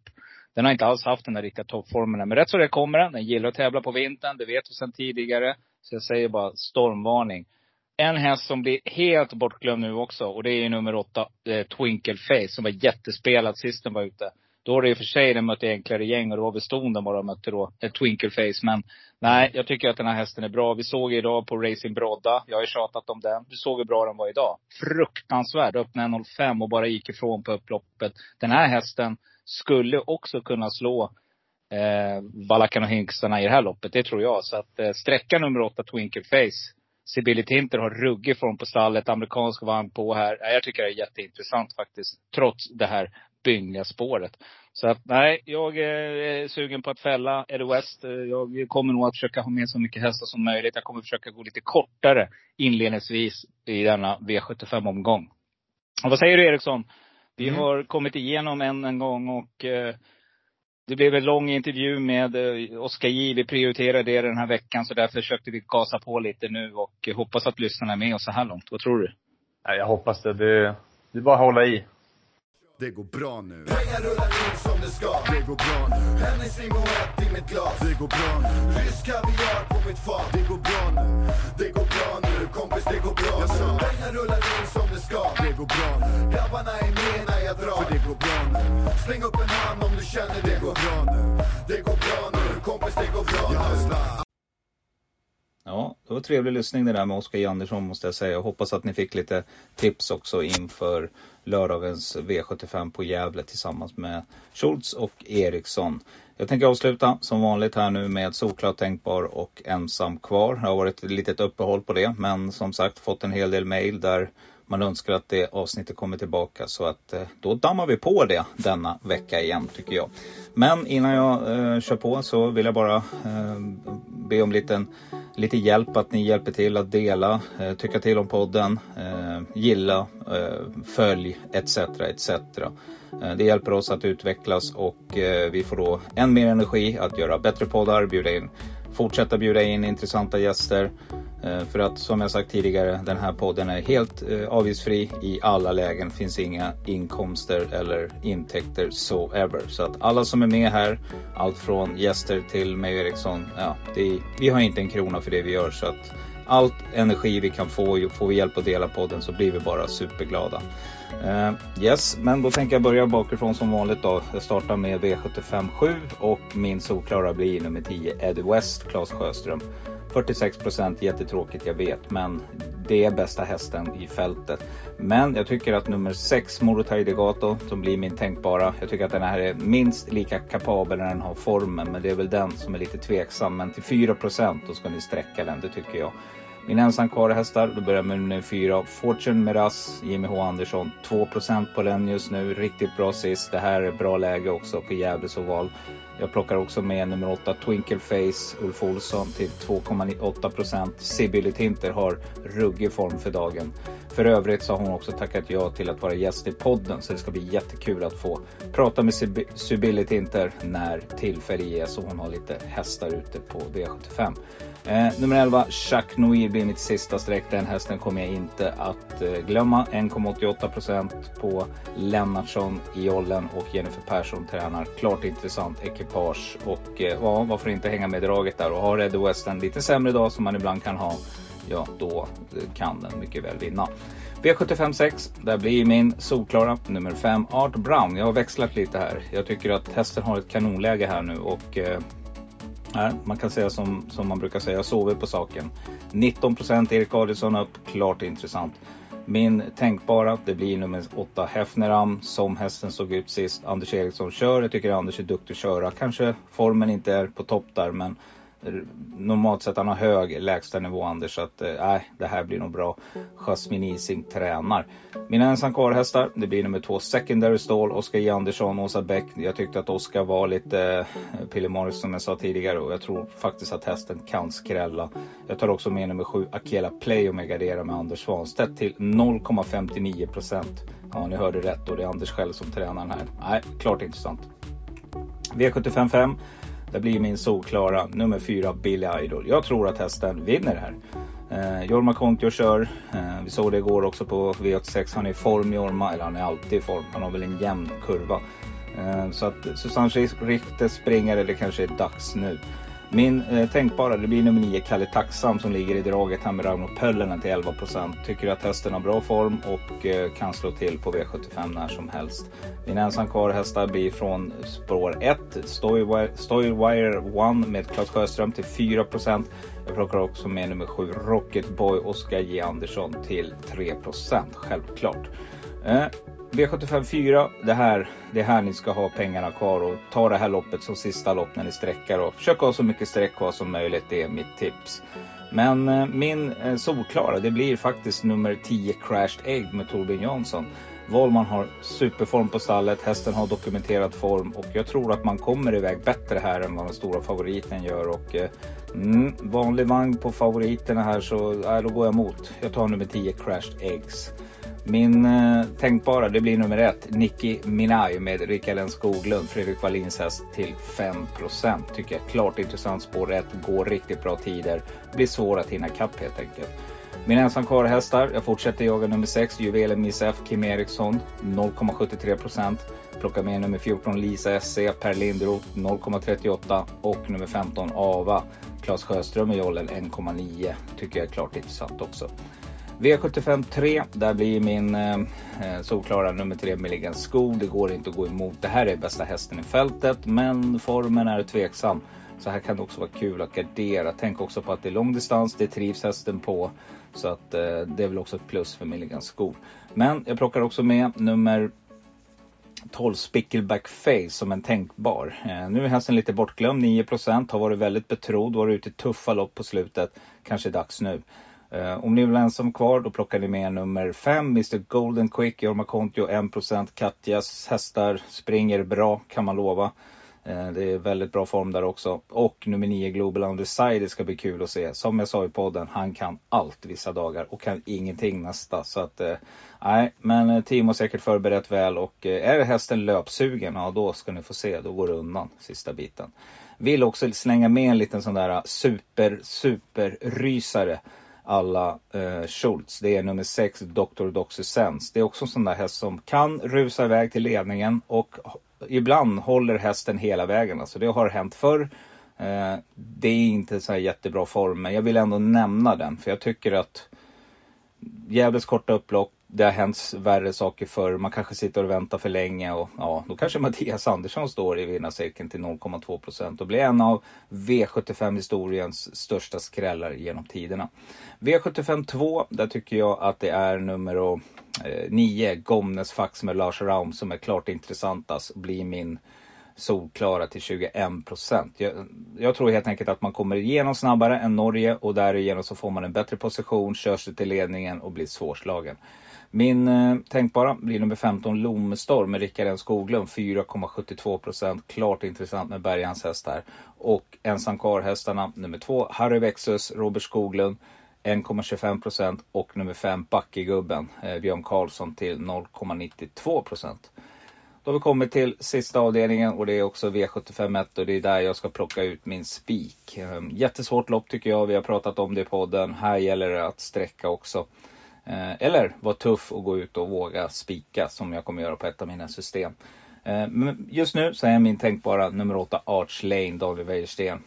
Den har inte alls haft den där riktiga toppformen. Men rätt så det kommer den. Den gillar att tävla på vintern, det vet vi sedan tidigare. Så jag säger bara stormvarning. En häst som blir helt bortglömd nu också. Och det är ju nummer åtta, eh, Twinkle Face, som var jättespelad sist den var ute. Då var det i och för sig den mötte enklare gäng och det var väl ston den bara mötte då, eh, Twinkle Face. Men nej, jag tycker att den här hästen är bra. Vi såg idag på Racing Brodda, jag har ju tjatat om den. Du såg hur bra den var idag. Fruktansvärd. Öppnade 1.05 och bara gick ifrån på upploppet. Den här hästen skulle också kunna slå eh, Balakan och Hinksarna i det här loppet. Det tror jag. Så att eh, sträcka nummer åtta, Twinkle Face. Sibylle Tinter har ruggig form på stallet. Amerikansk vagn på här. Jag tycker det är jätteintressant faktiskt. Trots det här byngliga spåret. Så att nej, jag är sugen på att fälla Eddie West. Jag kommer nog att försöka ha med så mycket hästar som möjligt. Jag kommer försöka gå lite kortare inledningsvis i denna V75-omgång. Och vad säger du Eriksson? Vi mm. har kommit igenom en, en gång och eh, det blev en lång intervju med eh, Oskar J. Vi prioriterade det den här veckan så därför försökte vi gasa på lite nu och hoppas att lyssnarna är med oss så här långt. Vad tror du? Ja, jag hoppas det. Det, det är bara att hålla i. Det går bra nu. Pengar rullar in som det ska. Det går bra nu. Hennes limonett i mitt glas. Det går bra nu. Rysk kaviar på mitt fat. Det går bra nu. Det går bra nu. Kompis, det går bra nu. Pengar rullar in som det ska. Det går bra nu. Grabbarna är med när jag drar. För det går bra nu. Släng upp en hand om du känner det, det går bra nu. Det går bra nu. Kompis, det går bra nu. Ja, det var trevlig lyssning det där med Oskar Jandersson Andersson måste jag säga. Jag hoppas att ni fick lite tips också inför lördagens V75 på Gävle tillsammans med Schultz och Eriksson. Jag tänker avsluta som vanligt här nu med Solklart Tänkbar och Ensam Kvar. Det har varit ett litet uppehåll på det men som sagt fått en hel del mail där man önskar att det avsnittet kommer tillbaka så att eh, då dammar vi på det denna vecka igen tycker jag. Men innan jag eh, kör på så vill jag bara eh, be om liten, lite hjälp att ni hjälper till att dela, eh, tycka till om podden, eh, gilla, eh, följ etc. etc. Eh, det hjälper oss att utvecklas och eh, vi får då än mer energi att göra bättre poddar, bjuda in, fortsätta bjuda in intressanta gäster Eh, för att som jag sagt tidigare, den här podden är helt eh, avgiftsfri i alla lägen. finns inga inkomster eller intäkter so ever. Så att alla som är med här, allt från gäster till mig och Eriksson, ja, är, vi har inte en krona för det vi gör. Så att allt energi vi kan få, får vi hjälp att dela podden så blir vi bara superglada. Uh, yes, men då tänker jag börja bakifrån som vanligt då. Jag startar med V75 7 och min solklara blir nummer 10 Eddie West, Claes Sjöström. 46 procent, jättetråkigt jag vet, men det är bästa hästen i fältet. Men jag tycker att nummer 6, Morotai Degato, som blir min tänkbara. Jag tycker att den här är minst lika kapabel när den har formen, men det är väl den som är lite tveksam. Men till 4 procent, då ska ni sträcka den, det tycker jag. Min ensam kvar hästar, då börjar med nummer 4, Fortune Meras, Jimmy H Andersson. 2% på den just nu, riktigt bra sist. Det här är bra läge också på Gävles oval. Jag plockar också med nummer 8 Twinkle Face Ulf Olsson till 2,8 procent. Sibylle Tinter har ruggig form för dagen. För övrigt så har hon också tackat ja till att vara gäst i podden så det ska bli jättekul att få prata med Sibylle Tinter när tillfälle ges och hon har lite hästar ute på V75. Eh, nummer 11 Jacques Noir blir mitt sista streck. Den hästen kommer jag inte att eh, glömma. 1,88 procent på Lennartsson i Jollen och Jennifer Persson tränar. Klart intressant ekipage och eh, ja, varför inte hänga med draget där och har Red West en lite sämre dag som man ibland kan ha. Ja, då eh, kan den mycket väl vinna. V75 6, där blir min solklara nummer 5 Art Brown. Jag har växlat lite här. Jag tycker att hästen har ett kanonläge här nu och eh, Nej, man kan säga som, som man brukar säga, sover på saken. 19 Erik Adielsson upp, klart intressant. Min tänkbara, det blir nummer 8 Hefneram som hästen såg ut sist. Anders Eriksson kör. Jag tycker Anders är duktig att köra. Kanske formen inte är på topp där men normalt sett han har hög lägstanivå Anders så att eh, nej det här blir nog bra. Jasmin Ising tränar. Mina ensam kvar-hästar det blir nummer två Secondary Stall, Oskar J Andersson, Åsa Bäck. Jag tyckte att Oskar var lite eh, pillemarisk som jag sa tidigare och jag tror faktiskt att hästen kan skrälla. Jag tar också med nummer sju Akela Play och jag garderar med Anders Svanstedt till 0,59 procent. Ja ni hörde rätt och det är Anders själv som tränar den här. Nej, klart intressant. V755 det blir min solklara nummer fyra Billy Idol. Jag tror att hästen vinner det här. Eh, Jorma Kontio kör. Eh, vi såg det igår också på V86. Han är i form Jorma, eller han är alltid i form. Han har väl en jämn kurva. Eh, så att Susanne Richter springer, det kanske är dags nu. Min eh, tänkbara, det blir nummer 9, Kalle Tacksam som ligger i draget här med Rauno Pöllinen till 11% Tycker att hästen har bra form och eh, kan slå till på V75 när som helst. Min ensam kvar hästar blir från spår 1, Stoywire One med Claes Sjöström till 4% Jag plockar också med nummer 7, Rocket Boy Oskar J Andersson till 3% självklart. Eh, V75 4, det här, det är här ni ska ha pengarna kvar och ta det här loppet som sista lopp när ni sträckar och försök ha så mycket sträck kvar som möjligt. Det är mitt tips. Men eh, min eh, solklara, det blir faktiskt nummer 10 Crashed Egg med Torbjörn Jansson. Valman har superform på stallet, hästen har dokumenterad form och jag tror att man kommer iväg bättre här än vad den stora favoriten gör. Och, eh, mm, vanlig vagn på favoriterna här så äh, då går jag emot. Jag tar nummer 10 Crashed Eggs. Min eh, tänkbara det blir nummer ett, Nicki Minaj med Rickard N Skoglund, Fredrik Wallins häst till 5% Tycker jag klart intressant spår 1, går riktigt bra tider. Blir svår att hinna kapp helt enkelt. Mina ensam kvar-hästar, jag fortsätter jaga nummer 6, Juvelen Miss F, Kim Eriksson 0,73% Plockar med nummer 14 Lisa SC, Per Lindroth 0,38 och nummer 15 Ava, Claes Sjöström i jollen 1,9. Tycker jag är klart intressant också. V75 3, där blir min eh, eh, solklara nummer 3 Milligan Skog. Det går inte att gå emot. Det här är bästa hästen i fältet, men formen är tveksam. Så här kan det också vara kul att gardera. Tänk också på att det är lång distans, det trivs hästen på. Så att eh, det är väl också ett plus för Milligan Skog. Men jag plockar också med nummer 12 Spickleback Face som en tänkbar. Eh, nu är hästen lite bortglömd, 9% har varit väldigt betrodd, varit ute i tuffa lopp på slutet. Kanske dags nu. Eh, om ni vill ensam kvar då plockar ni med nummer 5, Mr Golden Quick, Jorma Kontio 1%. Katjas hästar springer bra kan man lova. Eh, det är väldigt bra form där också. Och nummer 9 Global Undecided ska bli kul att se. Som jag sa i podden, han kan allt vissa dagar och kan ingenting nästa. Så att eh, nej, men Timo har säkert förberett väl och är hästen löpsugen, ja då ska ni få se. Då går det undan sista biten. Vill också slänga med en liten sån där super, super rysare alla eh, Schultz. Det är nummer 6, Dr. Doxysens. Det är också en sån där häst som kan rusa iväg till ledningen och ibland håller hästen hela vägen. Alltså det har hänt förr. Eh, det är inte så här jättebra form, men jag vill ändå nämna den för jag tycker att Gävles korta upplopp det har hänt värre saker förr. Man kanske sitter och väntar för länge och ja, då kanske Mattias Andersson står i vinnarcirkeln till 0,2 procent och blir en av V75 historiens största skrällar genom tiderna. V75 2, där tycker jag att det är nummer 9, eh, Gomnes Fax med Lars Raum som är klart intressantast, blir min solklara till 21 procent. Jag, jag, tror helt enkelt att man kommer igenom snabbare än Norge och därigenom så får man en bättre position, kör sig till ledningen och blir svårslagen. Min eh, tänkbara blir nummer 15 Lomstorm med Rickard N Skoglund 4,72 procent. Klart intressant med Bergans häst här. Och ensam hästarna nummer 2 Harry Vexus, Robert Skoglund 1,25 procent och nummer 5 Backegubben eh, Björn Karlsson till 0,92 procent. Då har vi kommit till sista avdelningen och det är också V75 och det är där jag ska plocka ut min spik. Ehm, jättesvårt lopp tycker jag, vi har pratat om det i podden. Här gäller det att sträcka också. Eh, eller vara tuff och gå ut och våga spika som jag kommer göra på ett av mina system. Eh, men just nu så är min tänkbara nummer 8 Arch Lane, Daniel Wäjersten.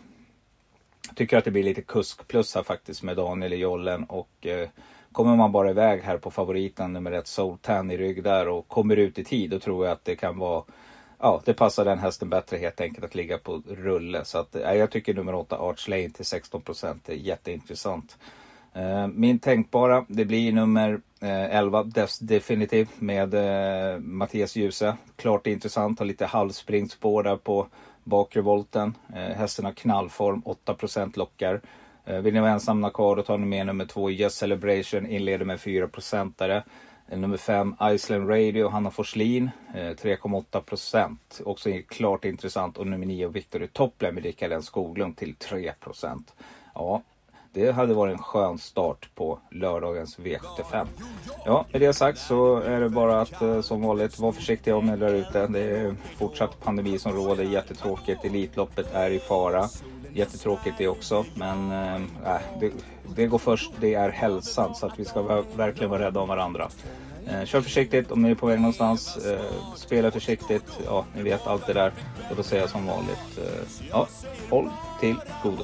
Tycker att det blir lite kuskplus här faktiskt med Daniel i jollen och eh, kommer man bara iväg här på favoriten nummer 1 Soul Tan i rygg där och kommer ut i tid då tror jag att det kan vara Ja, det passar den hästen bättre helt enkelt att ligga på rulle. Så att, ja, jag tycker nummer 8 Arch Lane till 16% är jätteintressant. Eh, min tänkbara, det blir nummer eh, 11, Def- Definitive med eh, Mattias Djuse. Klart intressant, har lite halvspringspår där på bakre volten. Hästen har knallform, 8% lockar. Vill ni vara ensamma kvar då tar ni med nummer 2, Yes Celebration, inleder med 4% Nummer 5, Iceland Radio, Hanna Forslin, 3,8%. Också klart intressant. Och nummer 9, Victor Topple med Rickard N Skoglund till 3%. Ja, det hade varit en skön start på lördagens V75. Ja, med det sagt så är det bara att eh, som vanligt vara försiktiga om ni där ute. Det är fortsatt pandemi som råder, jättetråkigt. Elitloppet är i fara. Jättetråkigt det också, men eh, äh, det, det går först. Det är hälsan, så att vi ska verkligen vara rädda om varandra. Eh, kör försiktigt om ni är på väg någonstans. Eh, spela försiktigt. Ja, ni vet allt det där. Och då säger jag som vanligt, eh, ja, håll till godo